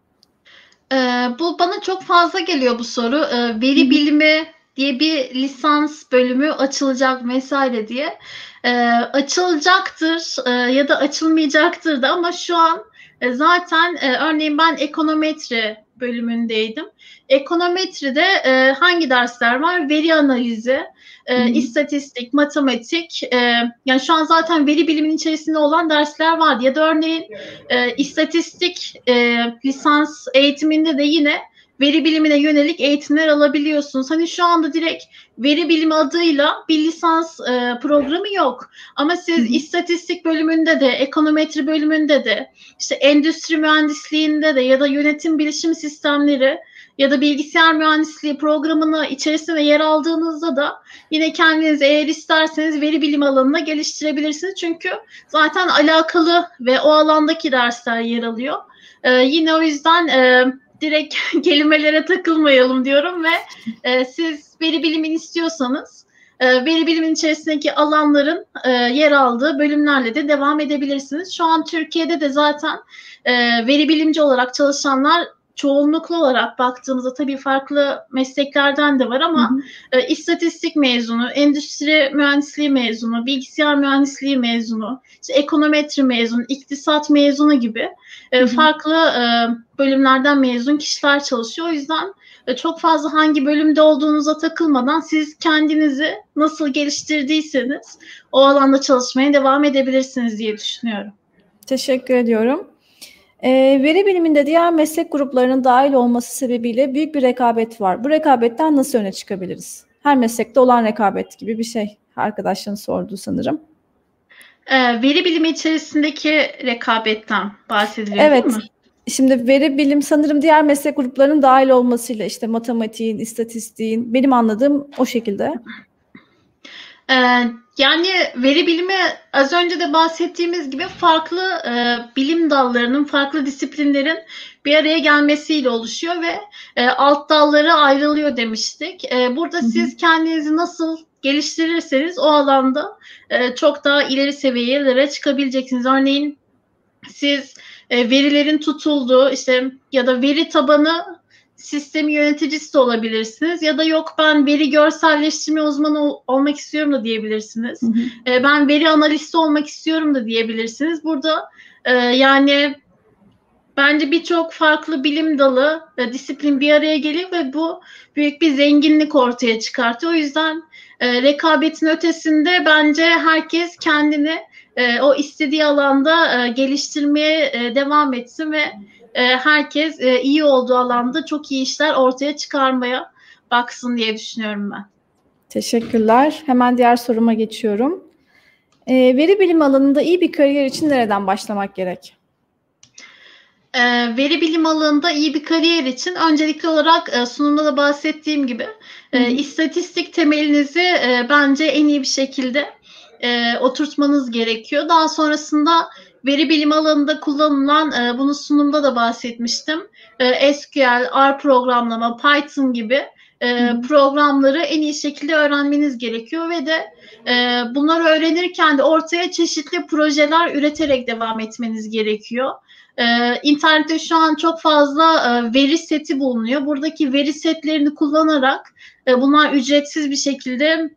Ee, bu bana çok fazla geliyor bu soru. Ee, veri bilimi diye bir lisans bölümü açılacak vesaire diye. Ee, açılacaktır e, ya da açılmayacaktır da ama şu an e, zaten e, örneğin ben ekonometri bölümündeydim. Ekonometride e, hangi dersler var? Veri analizi, e, istatistik, matematik. E, yani şu an zaten veri biliminin içerisinde olan dersler var. Ya da örneğin e, istatistik e, lisans eğitiminde de yine veri bilimine yönelik eğitimler alabiliyorsunuz. Hani şu anda direkt veri bilimi adıyla bir lisans e, programı yok. Ama siz Hı-hı. istatistik bölümünde de, ekonometri bölümünde de, işte endüstri mühendisliğinde de ya da yönetim bilişim sistemleri ya da bilgisayar mühendisliği programını içerisinde yer aldığınızda da yine kendinizi eğer isterseniz veri bilim alanına geliştirebilirsiniz. Çünkü zaten alakalı ve o alandaki dersler yer alıyor. Ee, yine o yüzden e, direkt kelimelere takılmayalım diyorum ve e, siz veri bilimini istiyorsanız e, veri bilimin içerisindeki alanların e, yer aldığı bölümlerle de devam edebilirsiniz. Şu an Türkiye'de de zaten e, veri bilimci olarak çalışanlar çoğunluklu olarak baktığımızda tabii farklı mesleklerden de var ama hı hı. E, istatistik mezunu, endüstri mühendisliği mezunu, bilgisayar mühendisliği mezunu, işte ekonometri mezunu, iktisat mezunu gibi e, hı hı. farklı e, bölümlerden mezun kişiler çalışıyor. O yüzden e, çok fazla hangi bölümde olduğunuza takılmadan siz kendinizi nasıl geliştirdiyseniz o alanda çalışmaya devam edebilirsiniz diye düşünüyorum. Teşekkür ediyorum. E, veri biliminde diğer meslek gruplarının dahil olması sebebiyle büyük bir rekabet var. Bu rekabetten nasıl öne çıkabiliriz? Her meslekte olan rekabet gibi bir şey. Arkadaşların sordu sanırım. E, veri bilimi içerisindeki rekabetten bahsediliyor evet. değil mi? Şimdi veri bilim sanırım diğer meslek gruplarının dahil olmasıyla işte matematiğin, istatistiğin benim anladığım o şekilde. Ee, yani veri bilimi az önce de bahsettiğimiz gibi farklı e, bilim dallarının, farklı disiplinlerin bir araya gelmesiyle oluşuyor ve e, alt dalları ayrılıyor demiştik. E, burada Hı-hı. siz kendinizi nasıl geliştirirseniz o alanda e, çok daha ileri seviyelere çıkabileceksiniz. Örneğin siz e, verilerin tutulduğu işte ya da veri tabanı sistemi yöneticisi de olabilirsiniz ya da yok ben veri görselleştirme uzmanı ol, olmak istiyorum da diyebilirsiniz. Hı hı. E, ben veri analisti olmak istiyorum da diyebilirsiniz. Burada e, yani bence birçok farklı bilim dalı, e, disiplin bir araya geliyor ve bu büyük bir zenginlik ortaya çıkartıyor. O yüzden e, rekabetin ötesinde bence herkes kendini e, o istediği alanda e, geliştirmeye e, devam etsin ve e, herkes e, iyi olduğu alanda çok iyi işler ortaya çıkarmaya baksın diye düşünüyorum ben. Teşekkürler. Hemen diğer soruma geçiyorum. E, veri bilim alanında iyi bir kariyer için nereden başlamak gerek? E, veri bilim alanında iyi bir kariyer için öncelikli olarak e, sunumda da bahsettiğim gibi e, istatistik temelinizi e, bence en iyi bir şekilde e, oturtmanız gerekiyor. Daha sonrasında veri bilim alanında kullanılan, e, bunu sunumda da bahsetmiştim. E, SQL, R programlama, Python gibi e, programları en iyi şekilde öğrenmeniz gerekiyor ve de e, bunları öğrenirken de ortaya çeşitli projeler üreterek devam etmeniz gerekiyor. Ee, internette şu an çok fazla e, veri seti bulunuyor. Buradaki veri setlerini kullanarak e, bunlar ücretsiz bir şekilde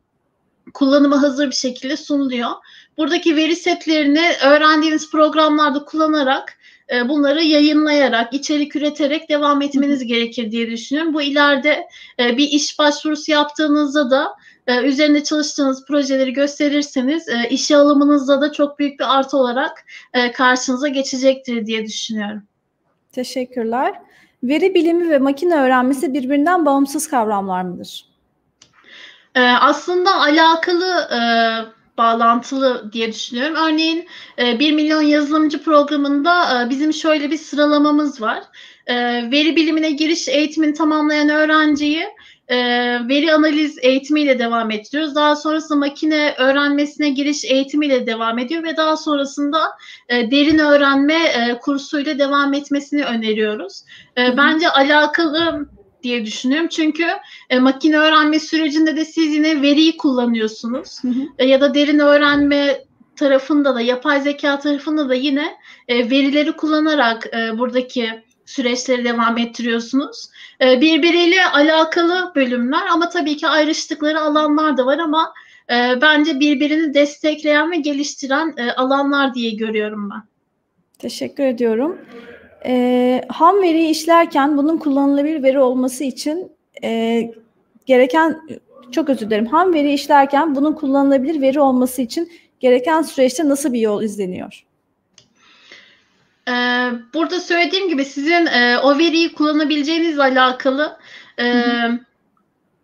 kullanıma hazır bir şekilde sunuluyor. Buradaki veri setlerini öğrendiğiniz programlarda kullanarak e, bunları yayınlayarak, içerik üreterek devam etmeniz gerekir diye düşünüyorum. Bu ileride e, bir iş başvurusu yaptığınızda da e, üzerinde çalıştığınız projeleri gösterirseniz işe alımınızda da çok büyük bir artı olarak karşınıza geçecektir diye düşünüyorum. Teşekkürler. Veri bilimi ve makine öğrenmesi birbirinden bağımsız kavramlar mıdır? Aslında alakalı bağlantılı diye düşünüyorum. Örneğin e, 1 milyon yazılımcı programında e, bizim şöyle bir sıralamamız var. E, veri bilimine giriş eğitimini tamamlayan öğrenciyi e, veri analiz eğitimiyle devam ettiriyoruz. Daha sonrasında makine öğrenmesine giriş eğitimiyle devam ediyor ve daha sonrasında e, derin öğrenme e, kursuyla devam etmesini öneriyoruz. E, bence alakalı diye düşünüyorum. Çünkü e, makine öğrenme sürecinde de siz yine veriyi kullanıyorsunuz. Hı hı. E, ya da derin öğrenme tarafında da yapay zeka tarafında da yine e, verileri kullanarak e, buradaki süreçleri devam ettiriyorsunuz. E, birbiriyle alakalı bölümler ama tabii ki ayrıştıkları alanlar da var ama e, bence birbirini destekleyen ve geliştiren e, alanlar diye görüyorum ben. Teşekkür ediyorum. E, ham veriyi işlerken bunun kullanılabilir veri olması için e, gereken çok özür dilerim. Ham veri işlerken bunun kullanılabilir veri olması için gereken süreçte nasıl bir yol izleniyor? Ee, burada söylediğim gibi sizin e, o veriyi kullanabileceğinizle alakalı e,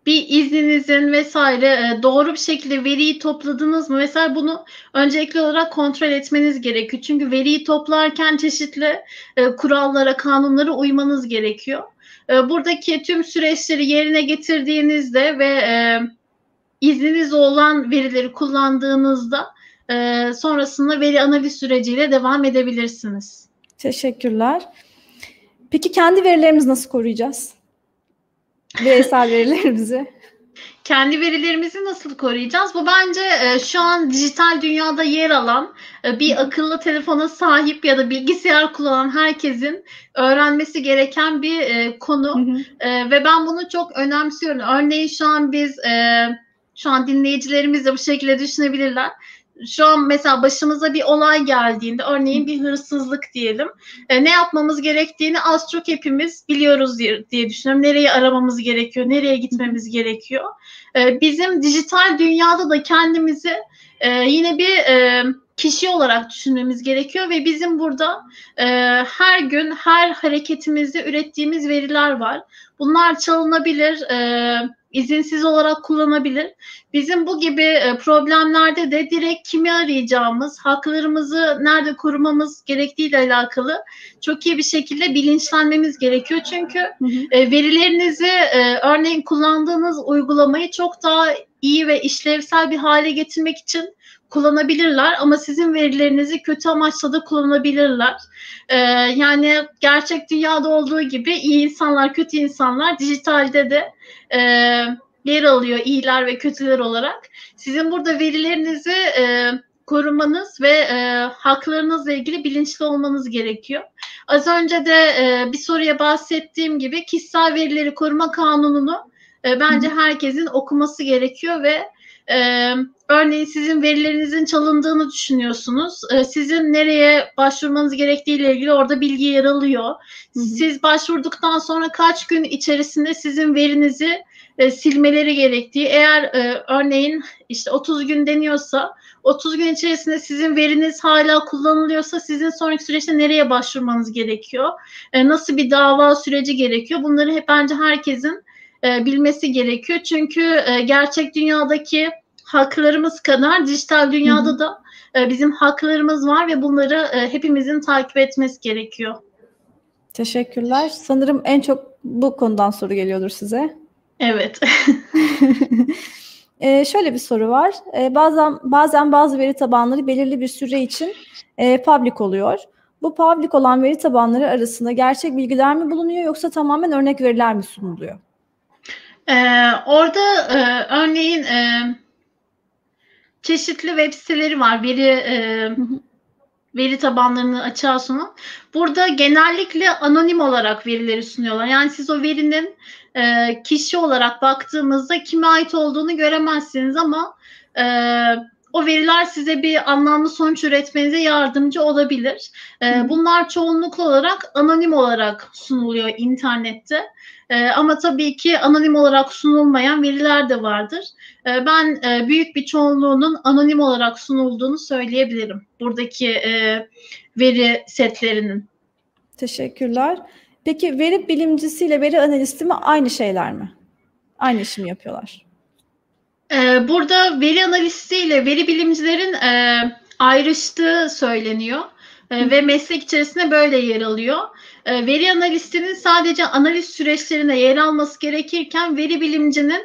bir izninizin vesaire e, doğru bir şekilde veriyi topladınız mı? Mesela bunu öncelikli olarak kontrol etmeniz gerekiyor. Çünkü veriyi toplarken çeşitli e, kurallara, kanunlara uymanız gerekiyor. E, buradaki tüm süreçleri yerine getirdiğinizde ve izniniz olan verileri kullandığınızda sonrasında veri analiz süreciyle devam edebilirsiniz. Teşekkürler. Peki kendi verilerimizi nasıl koruyacağız? Bireysel verilerimizi. Kendi verilerimizi nasıl koruyacağız? Bu bence e, şu an dijital dünyada yer alan e, bir akıllı telefona sahip ya da bilgisayar kullanan herkesin öğrenmesi gereken bir e, konu. Hı hı. E, ve ben bunu çok önemsiyorum. Örneğin şu an biz e, şu an dinleyicilerimiz de bu şekilde düşünebilirler şu an mesela başımıza bir olay geldiğinde örneğin bir hırsızlık diyelim e, ne yapmamız gerektiğini az çok hepimiz biliyoruz diye, diye düşünüyorum. Nereyi aramamız gerekiyor, nereye gitmemiz gerekiyor. E, bizim dijital dünyada da kendimizi e, yine bir e, kişi olarak düşünmemiz gerekiyor ve bizim burada e, her gün her hareketimizde ürettiğimiz veriler var. Bunlar çalınabilir, e, izinsiz olarak kullanabilir. Bizim bu gibi e, problemlerde de direkt kimi arayacağımız, haklarımızı nerede korumamız gerektiğiyle alakalı çok iyi bir şekilde bilinçlenmemiz gerekiyor. Çünkü hı hı. E, verilerinizi e, örneğin kullandığınız uygulamayı çok daha iyi ve işlevsel bir hale getirmek için kullanabilirler ama sizin verilerinizi kötü amaçla da kullanabilirler. Ee, yani gerçek dünyada olduğu gibi iyi insanlar, kötü insanlar dijitalde de e, yer alıyor iyiler ve kötüler olarak. Sizin burada verilerinizi e, korumanız ve e, haklarınızla ilgili bilinçli olmanız gerekiyor. Az önce de e, bir soruya bahsettiğim gibi kişisel verileri koruma kanununu e, bence herkesin okuması gerekiyor ve e, örneğin sizin verilerinizin çalındığını düşünüyorsunuz. E, sizin nereye başvurmanız gerektiği ile ilgili orada bilgi yer alıyor. Siz başvurduktan sonra kaç gün içerisinde sizin verinizi e, silmeleri gerektiği. Eğer e, örneğin işte 30 gün deniyorsa 30 gün içerisinde sizin veriniz hala kullanılıyorsa sizin sonraki süreçte nereye başvurmanız gerekiyor? E, nasıl bir dava süreci gerekiyor? Bunları hep bence herkesin e, bilmesi gerekiyor. Çünkü e, gerçek dünyadaki haklarımız kadar dijital dünyada da e, bizim haklarımız var ve bunları e, hepimizin takip etmesi gerekiyor. Teşekkürler. Sanırım en çok bu konudan soru geliyordur size. Evet. ee, şöyle bir soru var. Ee, bazen bazen bazı veri tabanları belirli bir süre için e, public oluyor. Bu public olan veri tabanları arasında gerçek bilgiler mi bulunuyor yoksa tamamen örnek veriler mi sunuluyor? Ee, orada e, örneğin e, çeşitli web siteleri var. Veri e, veri tabanlarını açığa sunan. Burada genellikle anonim olarak verileri sunuyorlar. Yani siz o verinin e, kişi olarak baktığımızda kime ait olduğunu göremezsiniz ama e, o veriler size bir anlamlı sonuç üretmenize yardımcı olabilir. E, bunlar çoğunlukla olarak anonim olarak sunuluyor internette. E, ama tabii ki anonim olarak sunulmayan veriler de vardır. E, ben e, büyük bir çoğunluğunun anonim olarak sunulduğunu söyleyebilirim. Buradaki e, veri setlerinin. Teşekkürler. Peki veri bilimcisiyle veri analisti mi aynı şeyler mi? Aynı işi mi yapıyorlar? Ee, burada veri analistiyle veri bilimcilerin e, ayrıştığı söyleniyor. E, ve meslek içerisinde böyle yer alıyor. E, veri analistinin sadece analiz süreçlerine yer alması gerekirken veri bilimcinin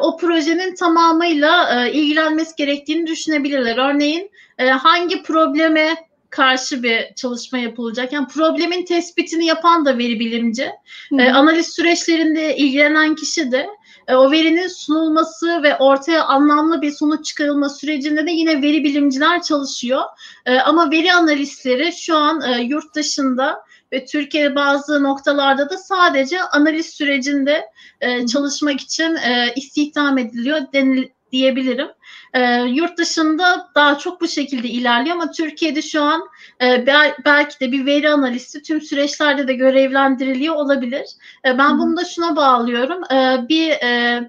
o projenin tamamıyla ilgilenmesi gerektiğini düşünebilirler. Örneğin hangi probleme karşı bir çalışma yapılacak. Yani problemin tespitini yapan da veri bilimci. E, analiz süreçlerinde ilgilenen kişi de e, o verinin sunulması ve ortaya anlamlı bir sonuç çıkarılma sürecinde de yine veri bilimciler çalışıyor. E, ama veri analistleri şu an e, yurt dışında ve Türkiye bazı noktalarda da sadece analiz sürecinde e, çalışmak için e, istihdam ediliyor denil, diyebilirim. E, yurt dışında daha çok bu şekilde ilerliyor ama Türkiye'de şu an e, bel, belki de bir veri analisti tüm süreçlerde de görevlendiriliyor olabilir. E, ben bunu da şuna bağlıyorum. E, bir e,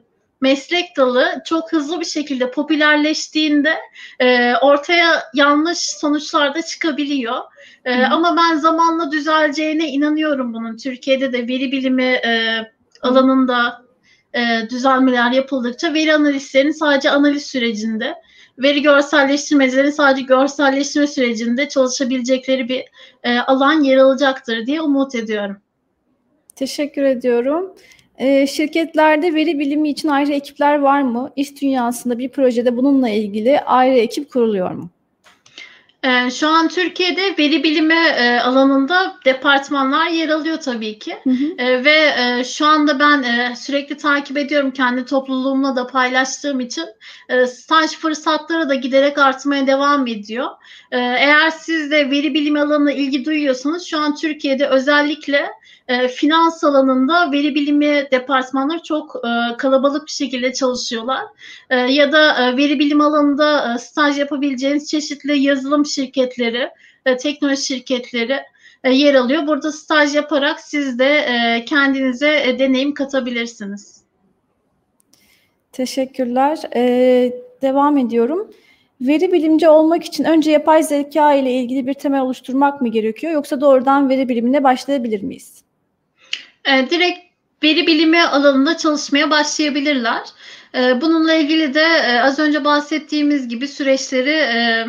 meslek dalı çok hızlı bir şekilde popülerleştiğinde e, ortaya yanlış sonuçlar da çıkabiliyor. E, ama ben zamanla düzeleceğine inanıyorum bunun. Türkiye'de de veri bilimi e, alanında e, düzelmeler yapıldıkça veri analistlerinin sadece analiz sürecinde, veri görselleştirmecilerin sadece görselleştirme sürecinde çalışabilecekleri bir e, alan yer alacaktır diye umut ediyorum. Teşekkür ediyorum. E, şirketlerde veri bilimi için ayrı ekipler var mı? İş dünyasında bir projede bununla ilgili ayrı ekip kuruluyor mu? Ee, şu an Türkiye'de veri bilimi e, alanında departmanlar yer alıyor tabii ki. Hı hı. E, ve e, şu anda ben e, sürekli takip ediyorum kendi topluluğumla da paylaştığım için. Staj fırsatları da giderek artmaya devam ediyor. Eğer siz de veri bilimi alanına ilgi duyuyorsanız şu an Türkiye'de özellikle e, finans alanında veri bilimi departmanları çok e, kalabalık bir şekilde çalışıyorlar. E, ya da e, veri bilim alanında e, staj yapabileceğiniz çeşitli yazılım şirketleri, e, teknoloji şirketleri e, yer alıyor. Burada staj yaparak siz de e, kendinize e, deneyim katabilirsiniz. Teşekkürler. Ee, devam ediyorum. Veri bilimci olmak için önce yapay zeka ile ilgili bir temel oluşturmak mı gerekiyor yoksa doğrudan veri bilimine başlayabilir miyiz? E, direkt veri bilimi alanında çalışmaya başlayabilirler. E, bununla ilgili de e, az önce bahsettiğimiz gibi süreçleri e,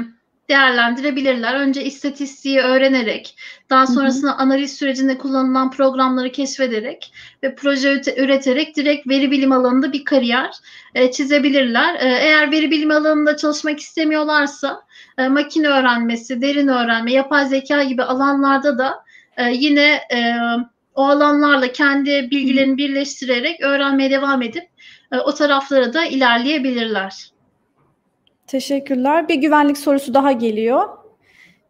değerlendirebilirler. Önce istatistiği öğrenerek, daha sonrasında analiz sürecinde kullanılan programları keşfederek ve proje üreterek direkt veri bilim alanında bir kariyer e, çizebilirler. E, eğer veri bilim alanında çalışmak istemiyorlarsa e, makine öğrenmesi, derin öğrenme, yapay zeka gibi alanlarda da e, yine e, o alanlarla kendi bilgilerini birleştirerek öğrenmeye devam edip e, o taraflara da ilerleyebilirler. Teşekkürler. Bir güvenlik sorusu daha geliyor.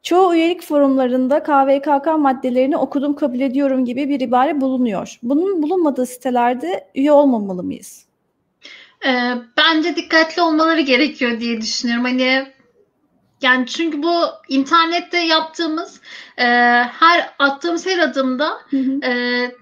Çoğu üyelik forumlarında KVKK maddelerini okudum kabul ediyorum gibi bir ibare bulunuyor. Bunun bulunmadığı sitelerde üye olmamalı mıyız? E, bence dikkatli olmaları gerekiyor diye düşünüyorum. Hani yani çünkü bu internette yaptığımız e, her attığımız her adımda hı hı. E,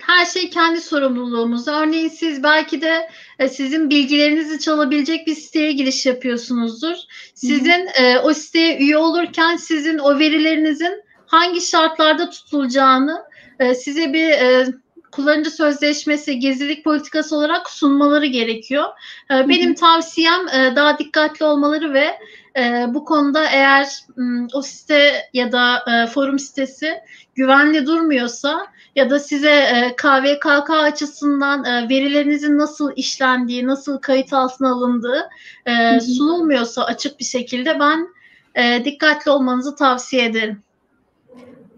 her şey kendi sorumluluğumuz. Örneğin siz belki de e, sizin bilgilerinizi çalabilecek bir siteye giriş yapıyorsunuzdur. Sizin hı hı. E, o siteye üye olurken sizin o verilerinizin hangi şartlarda tutulacağını e, size bir e, kullanıcı sözleşmesi, gezilik politikası olarak sunmaları gerekiyor. E, benim tavsiyem e, daha dikkatli olmaları ve e, bu konuda eğer m, o site ya da e, forum sitesi güvenli durmuyorsa ya da size e, KVKK açısından e, verilerinizin nasıl işlendiği, nasıl kayıt altına alındığı e, sunulmuyorsa açık bir şekilde ben e, dikkatli olmanızı tavsiye ederim.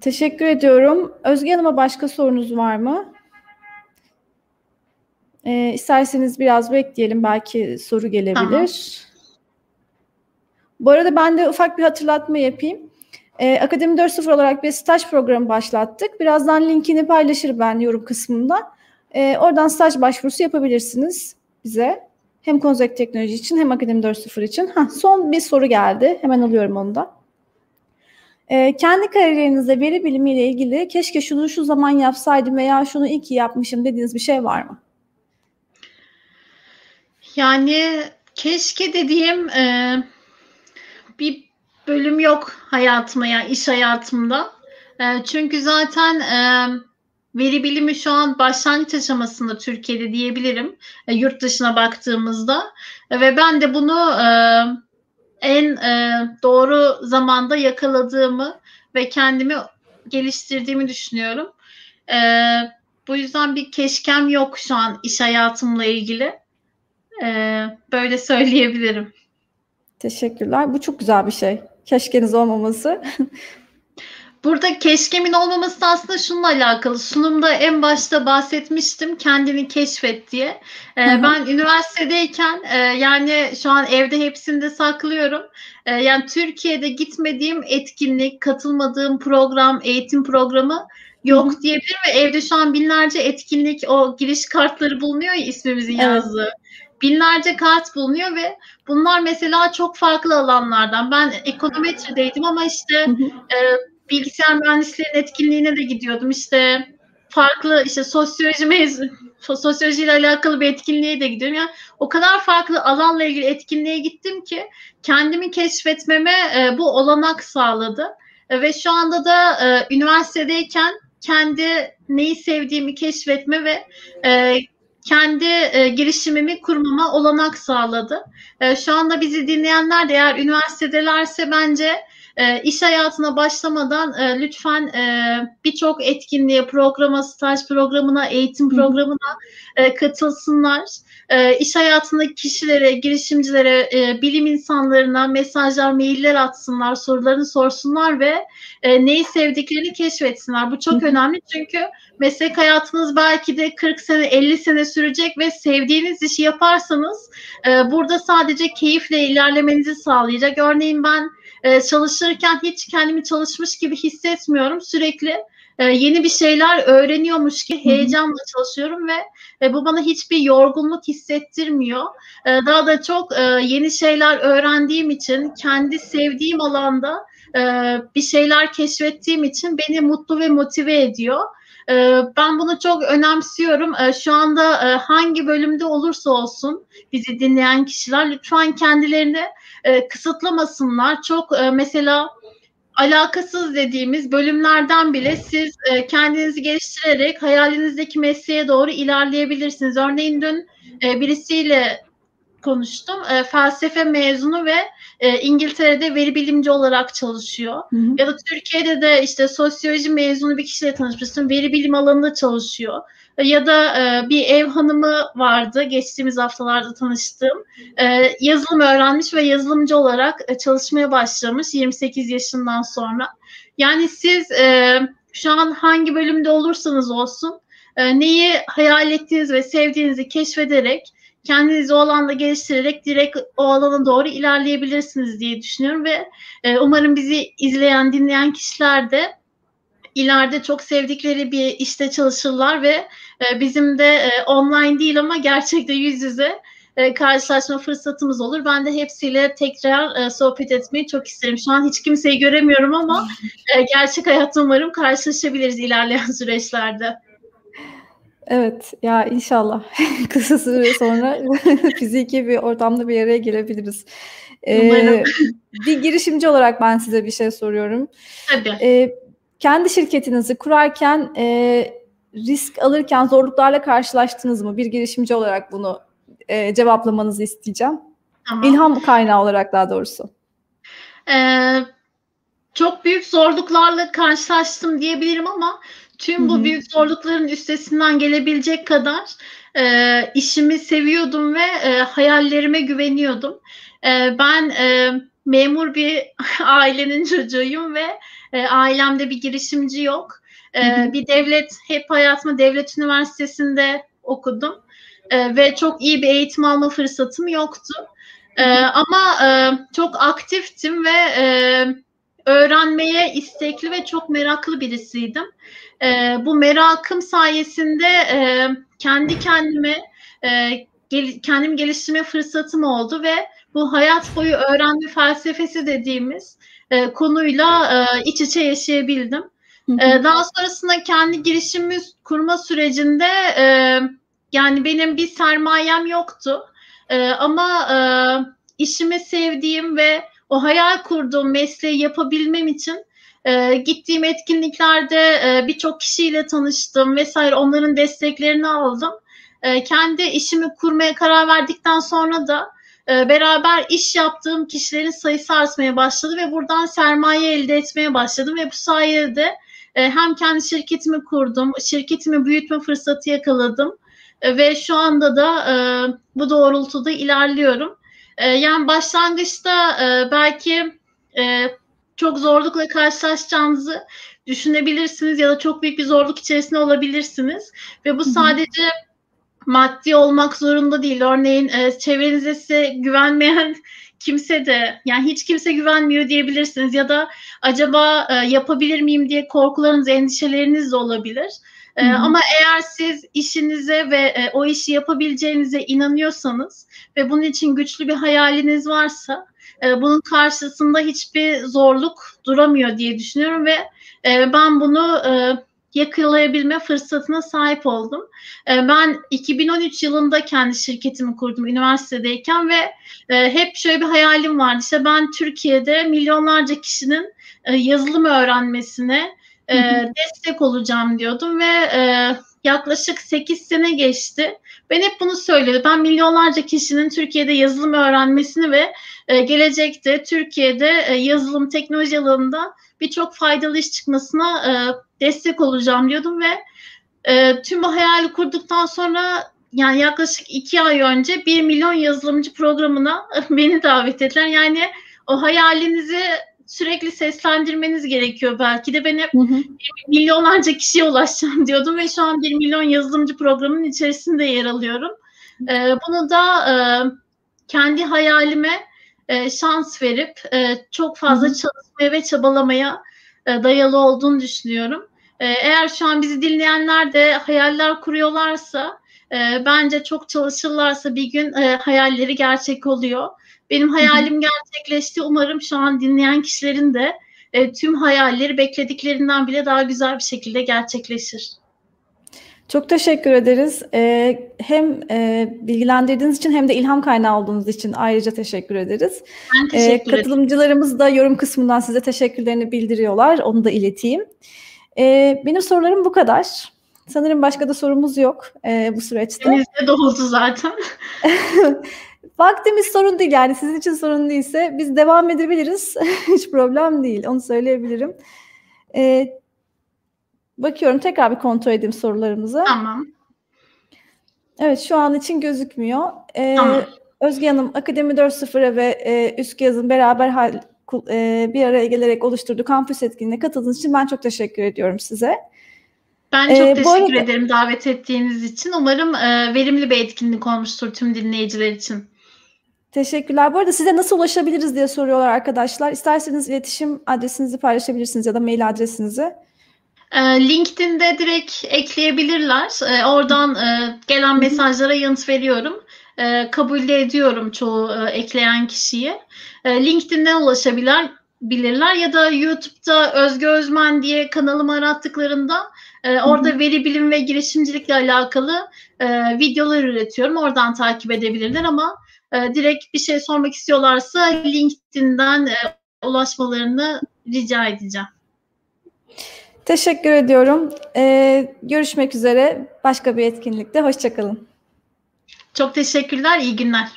Teşekkür ediyorum. Özge Hanım'a başka sorunuz var mı? E, isterseniz biraz bekleyelim. Belki soru gelebilir. Tamam. Bu arada ben de ufak bir hatırlatma yapayım. Ee, Akademi 4.0 olarak bir staj programı başlattık. Birazdan linkini paylaşırım ben yorum kısmında. Ee, oradan staj başvurusu yapabilirsiniz bize. Hem Konzek Teknoloji için hem Akademi 4.0 için. Heh, son bir soru geldi. Hemen alıyorum onu da. Ee, kendi kariyerinizde veri bilimiyle ilgili keşke şunu şu zaman yapsaydım veya şunu iyi ki yapmışım dediğiniz bir şey var mı? Yani keşke dediğim e, bir bölüm yok hayatıma yani iş hayatımda. E, çünkü zaten e, veri bilimi şu an başlangıç aşamasında Türkiye'de diyebilirim. E, yurt dışına baktığımızda e, ve ben de bunu e, en e, doğru zamanda yakaladığımı ve kendimi geliştirdiğimi düşünüyorum. E, bu yüzden bir keşkem yok şu an iş hayatımla ilgili. E, böyle söyleyebilirim. Teşekkürler. Bu çok güzel bir şey. Keşkeniz olmaması. Burada keşkemin olmaması aslında şununla alakalı. Sunumda en başta bahsetmiştim kendini keşfet diye. Ee, ben üniversitedeyken e, yani şu an evde hepsini de saklıyorum. E, yani Türkiye'de gitmediğim etkinlik, katılmadığım program, eğitim programı yok Hı-hı. diyebilirim ve evde şu an binlerce etkinlik o giriş kartları bulunuyor ya ismimizin evet. yazdığı binlerce kart bulunuyor ve bunlar mesela çok farklı alanlardan. Ben ekonometrideydim ama işte e, bilgisayar mühendisliğinin etkinliğine de gidiyordum. İşte farklı işte sosyoloji mezun, sosyolojiyle alakalı bir etkinliğe de gidiyorum. Yani o kadar farklı alanla ilgili etkinliğe gittim ki kendimi keşfetmeme e, bu olanak sağladı. E, ve şu anda da e, üniversitedeyken kendi neyi sevdiğimi keşfetme ve e, kendi e, girişimimi kurmama olanak sağladı. E, şu anda bizi dinleyenler de eğer üniversitedelerse bence e, iş hayatına başlamadan e, lütfen e, birçok etkinliğe, programa, staj programına, eğitim programına e, katılsınlar. E, iş hayatındaki kişilere, girişimcilere, e, bilim insanlarına mesajlar, mailler atsınlar, sorularını sorsunlar ve e, neyi sevdiklerini keşfetsinler. Bu çok önemli çünkü meslek hayatınız belki de 40 sene, 50 sene sürecek ve sevdiğiniz işi yaparsanız e, burada sadece keyifle ilerlemenizi sağlayacak. Örneğin ben e, çalışırken hiç kendimi çalışmış gibi hissetmiyorum. Sürekli e, yeni bir şeyler öğreniyormuş ki heyecanla çalışıyorum ve e, bu bana hiçbir yorgunluk hissettirmiyor. E, daha da çok e, yeni şeyler öğrendiğim için kendi sevdiğim alanda e, bir şeyler keşfettiğim için beni mutlu ve motive ediyor. E, ben bunu çok önemsiyorum. Şu anda hangi bölümde olursa olsun bizi dinleyen kişiler lütfen kendilerini e, kısıtlamasınlar. Çok e, mesela alakasız dediğimiz bölümlerden bile siz e, kendinizi geliştirerek hayalinizdeki mesleğe doğru ilerleyebilirsiniz. Örneğin dün e, birisiyle konuştum. E, felsefe mezunu ve e, İngiltere'de veri bilimci olarak çalışıyor. Hı hı. Ya da Türkiye'de de işte sosyoloji mezunu bir kişiyle tanışmıştım. Veri bilim alanında çalışıyor ya da e, bir ev hanımı vardı geçtiğimiz haftalarda tanıştığım. E, yazılım öğrenmiş ve yazılımcı olarak e, çalışmaya başlamış 28 yaşından sonra. Yani siz e, şu an hangi bölümde olursanız olsun e, neyi hayal ettiğiniz ve sevdiğinizi keşfederek kendinizi o alanda geliştirerek direkt o alana doğru ilerleyebilirsiniz diye düşünüyorum ve e, umarım bizi izleyen, dinleyen kişiler de ileride çok sevdikleri bir işte çalışırlar ve e, bizim de e, online değil ama gerçekte yüz yüze e, karşılaşma fırsatımız olur. Ben de hepsiyle tekrar e, sohbet etmeyi çok isterim. Şu an hiç kimseyi göremiyorum ama e, gerçek hayatta umarım karşılaşabiliriz ilerleyen süreçlerde. Evet ya inşallah kısa süre sonra fiziki bir ortamda bir araya gelebiliriz. Ee, bir girişimci olarak ben size bir şey soruyorum. Tabii. Ee, kendi şirketinizi kurarken e, risk alırken zorluklarla karşılaştınız mı? Bir girişimci olarak bunu e, cevaplamanızı isteyeceğim. Tamam. İlham kaynağı olarak daha doğrusu. Ee, çok büyük zorluklarla karşılaştım diyebilirim ama tüm bu Hı-hı. büyük zorlukların üstesinden gelebilecek kadar e, işimi seviyordum ve e, hayallerime güveniyordum. E, ben e, memur bir ailenin çocuğuyum ve e, ailemde bir girişimci yok. E, bir devlet, hep hayatımı devlet üniversitesinde okudum. E, ve çok iyi bir eğitim alma fırsatım yoktu. E, ama e, çok aktiftim ve e, öğrenmeye istekli ve çok meraklı birisiydim. E, bu merakım sayesinde e, kendi kendime e, gel, kendim geliştirme fırsatım oldu ve bu hayat boyu öğrenme felsefesi dediğimiz e, konuyla e, iç içe yaşayabildim. E, daha sonrasında kendi girişimi kurma sürecinde e, yani benim bir sermayem yoktu. E, ama e, işimi sevdiğim ve o hayal kurduğum mesleği yapabilmem için e, gittiğim etkinliklerde e, birçok kişiyle tanıştım vesaire onların desteklerini aldım. E, kendi işimi kurmaya karar verdikten sonra da beraber iş yaptığım kişilerin sayısı artmaya başladı ve buradan sermaye elde etmeye başladım ve bu sayede e, hem kendi şirketimi kurdum, şirketimi büyütme fırsatı yakaladım e, ve şu anda da bu doğrultuda ilerliyorum. Yani başlangıçta belki çok zorlukla karşılaşacağınızı düşünebilirsiniz ya da çok büyük bir zorluk içerisinde olabilirsiniz ve bu sadece maddi olmak zorunda değil. Örneğin e, çevrenize size güvenmeyen kimse de yani hiç kimse güvenmiyor diyebilirsiniz ya da acaba e, yapabilir miyim diye korkularınız, endişeleriniz de olabilir. E, ama eğer siz işinize ve e, o işi yapabileceğinize inanıyorsanız ve bunun için güçlü bir hayaliniz varsa e, bunun karşısında hiçbir zorluk duramıyor diye düşünüyorum ve e, ben bunu e, yakalayabilme fırsatına sahip oldum. Ee, ben 2013 yılında kendi şirketimi kurdum üniversitedeyken ve e, hep şöyle bir hayalim vardı. İşte ben Türkiye'de milyonlarca kişinin e, yazılım öğrenmesine e, destek olacağım diyordum ve yaklaşık 8 sene geçti. Ben hep bunu söyledim. Ben milyonlarca kişinin Türkiye'de yazılım öğrenmesini ve gelecekte Türkiye'de yazılım teknoloji alanında birçok faydalı iş çıkmasına e, destek olacağım diyordum ve e, tüm bu hayali kurduktan sonra yani yaklaşık iki ay önce 1 milyon yazılımcı programına beni davet ettiler. Yani o hayalinizi sürekli seslendirmeniz gerekiyor. Belki de ben hep hı hı. milyonlarca kişiye ulaşacağım diyordum ve şu an 1 milyon yazılımcı programının içerisinde yer alıyorum. Ee, bunu da e, kendi hayalime e, şans verip e, çok fazla çalışmaya ve çabalamaya e, dayalı olduğunu düşünüyorum. E, eğer şu an bizi dinleyenler de hayaller kuruyorlarsa e, bence çok çalışırlarsa bir gün e, hayalleri gerçek oluyor. Benim hayalim gerçekleşti. Umarım şu an dinleyen kişilerin de e, tüm hayalleri beklediklerinden bile daha güzel bir şekilde gerçekleşir. Çok teşekkür ederiz. Ee, hem e, bilgilendirdiğiniz için hem de ilham kaynağı olduğunuz için ayrıca teşekkür ederiz. Ben teşekkür ee, katılımcılarımız da yorum kısmından size teşekkürlerini bildiriyorlar. Onu da ileteyim. Ee, benim sorularım bu kadar. Sanırım başka da sorumuz yok e, bu süreçte. Denizde doldu zaten. Vaktimiz sorun değil yani sizin için sorun değilse biz devam edebiliriz. Hiç problem değil onu söyleyebilirim. Ee, bakıyorum tekrar bir kontrol edeyim sorularımızı. Tamam. Evet şu an için gözükmüyor. Ee, tamam. Özge Hanım Akademi 4.0'a ve e, Üskü Yaz'ın beraber hal, e, bir araya gelerek oluşturduğu kampüs etkinliğine katıldığınız için ben çok teşekkür ediyorum size. Ben çok ee, teşekkür arada... ederim davet ettiğiniz için. Umarım e, verimli bir etkinlik olmuştur tüm dinleyiciler için. Teşekkürler. Bu arada size nasıl ulaşabiliriz diye soruyorlar arkadaşlar. İsterseniz iletişim adresinizi paylaşabilirsiniz ya da mail adresinizi. E, LinkedIn'de direkt ekleyebilirler. E, oradan e, gelen mesajlara yanıt veriyorum. Kabul ediyorum çoğu ekleyen kişiyi. LinkedIn'den ulaşabilirler bilirler ya da YouTube'da Özge Özmen diye kanalımı arattıklarında orada veri bilim ve girişimcilikle alakalı videolar üretiyorum. Oradan takip edebilirler ama e, direkt bir şey sormak istiyorlarsa LinkedIn'den e, ulaşmalarını rica edeceğim. Teşekkür ediyorum. Ee, görüşmek üzere başka bir etkinlikte. Hoşçakalın. Çok teşekkürler. İyi günler.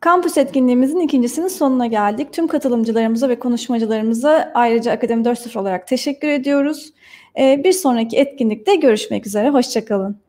Kampüs etkinliğimizin ikincisinin sonuna geldik. Tüm katılımcılarımıza ve konuşmacılarımıza ayrıca Akademi 4.0 olarak teşekkür ediyoruz. Ee, bir sonraki etkinlikte görüşmek üzere. Hoşçakalın.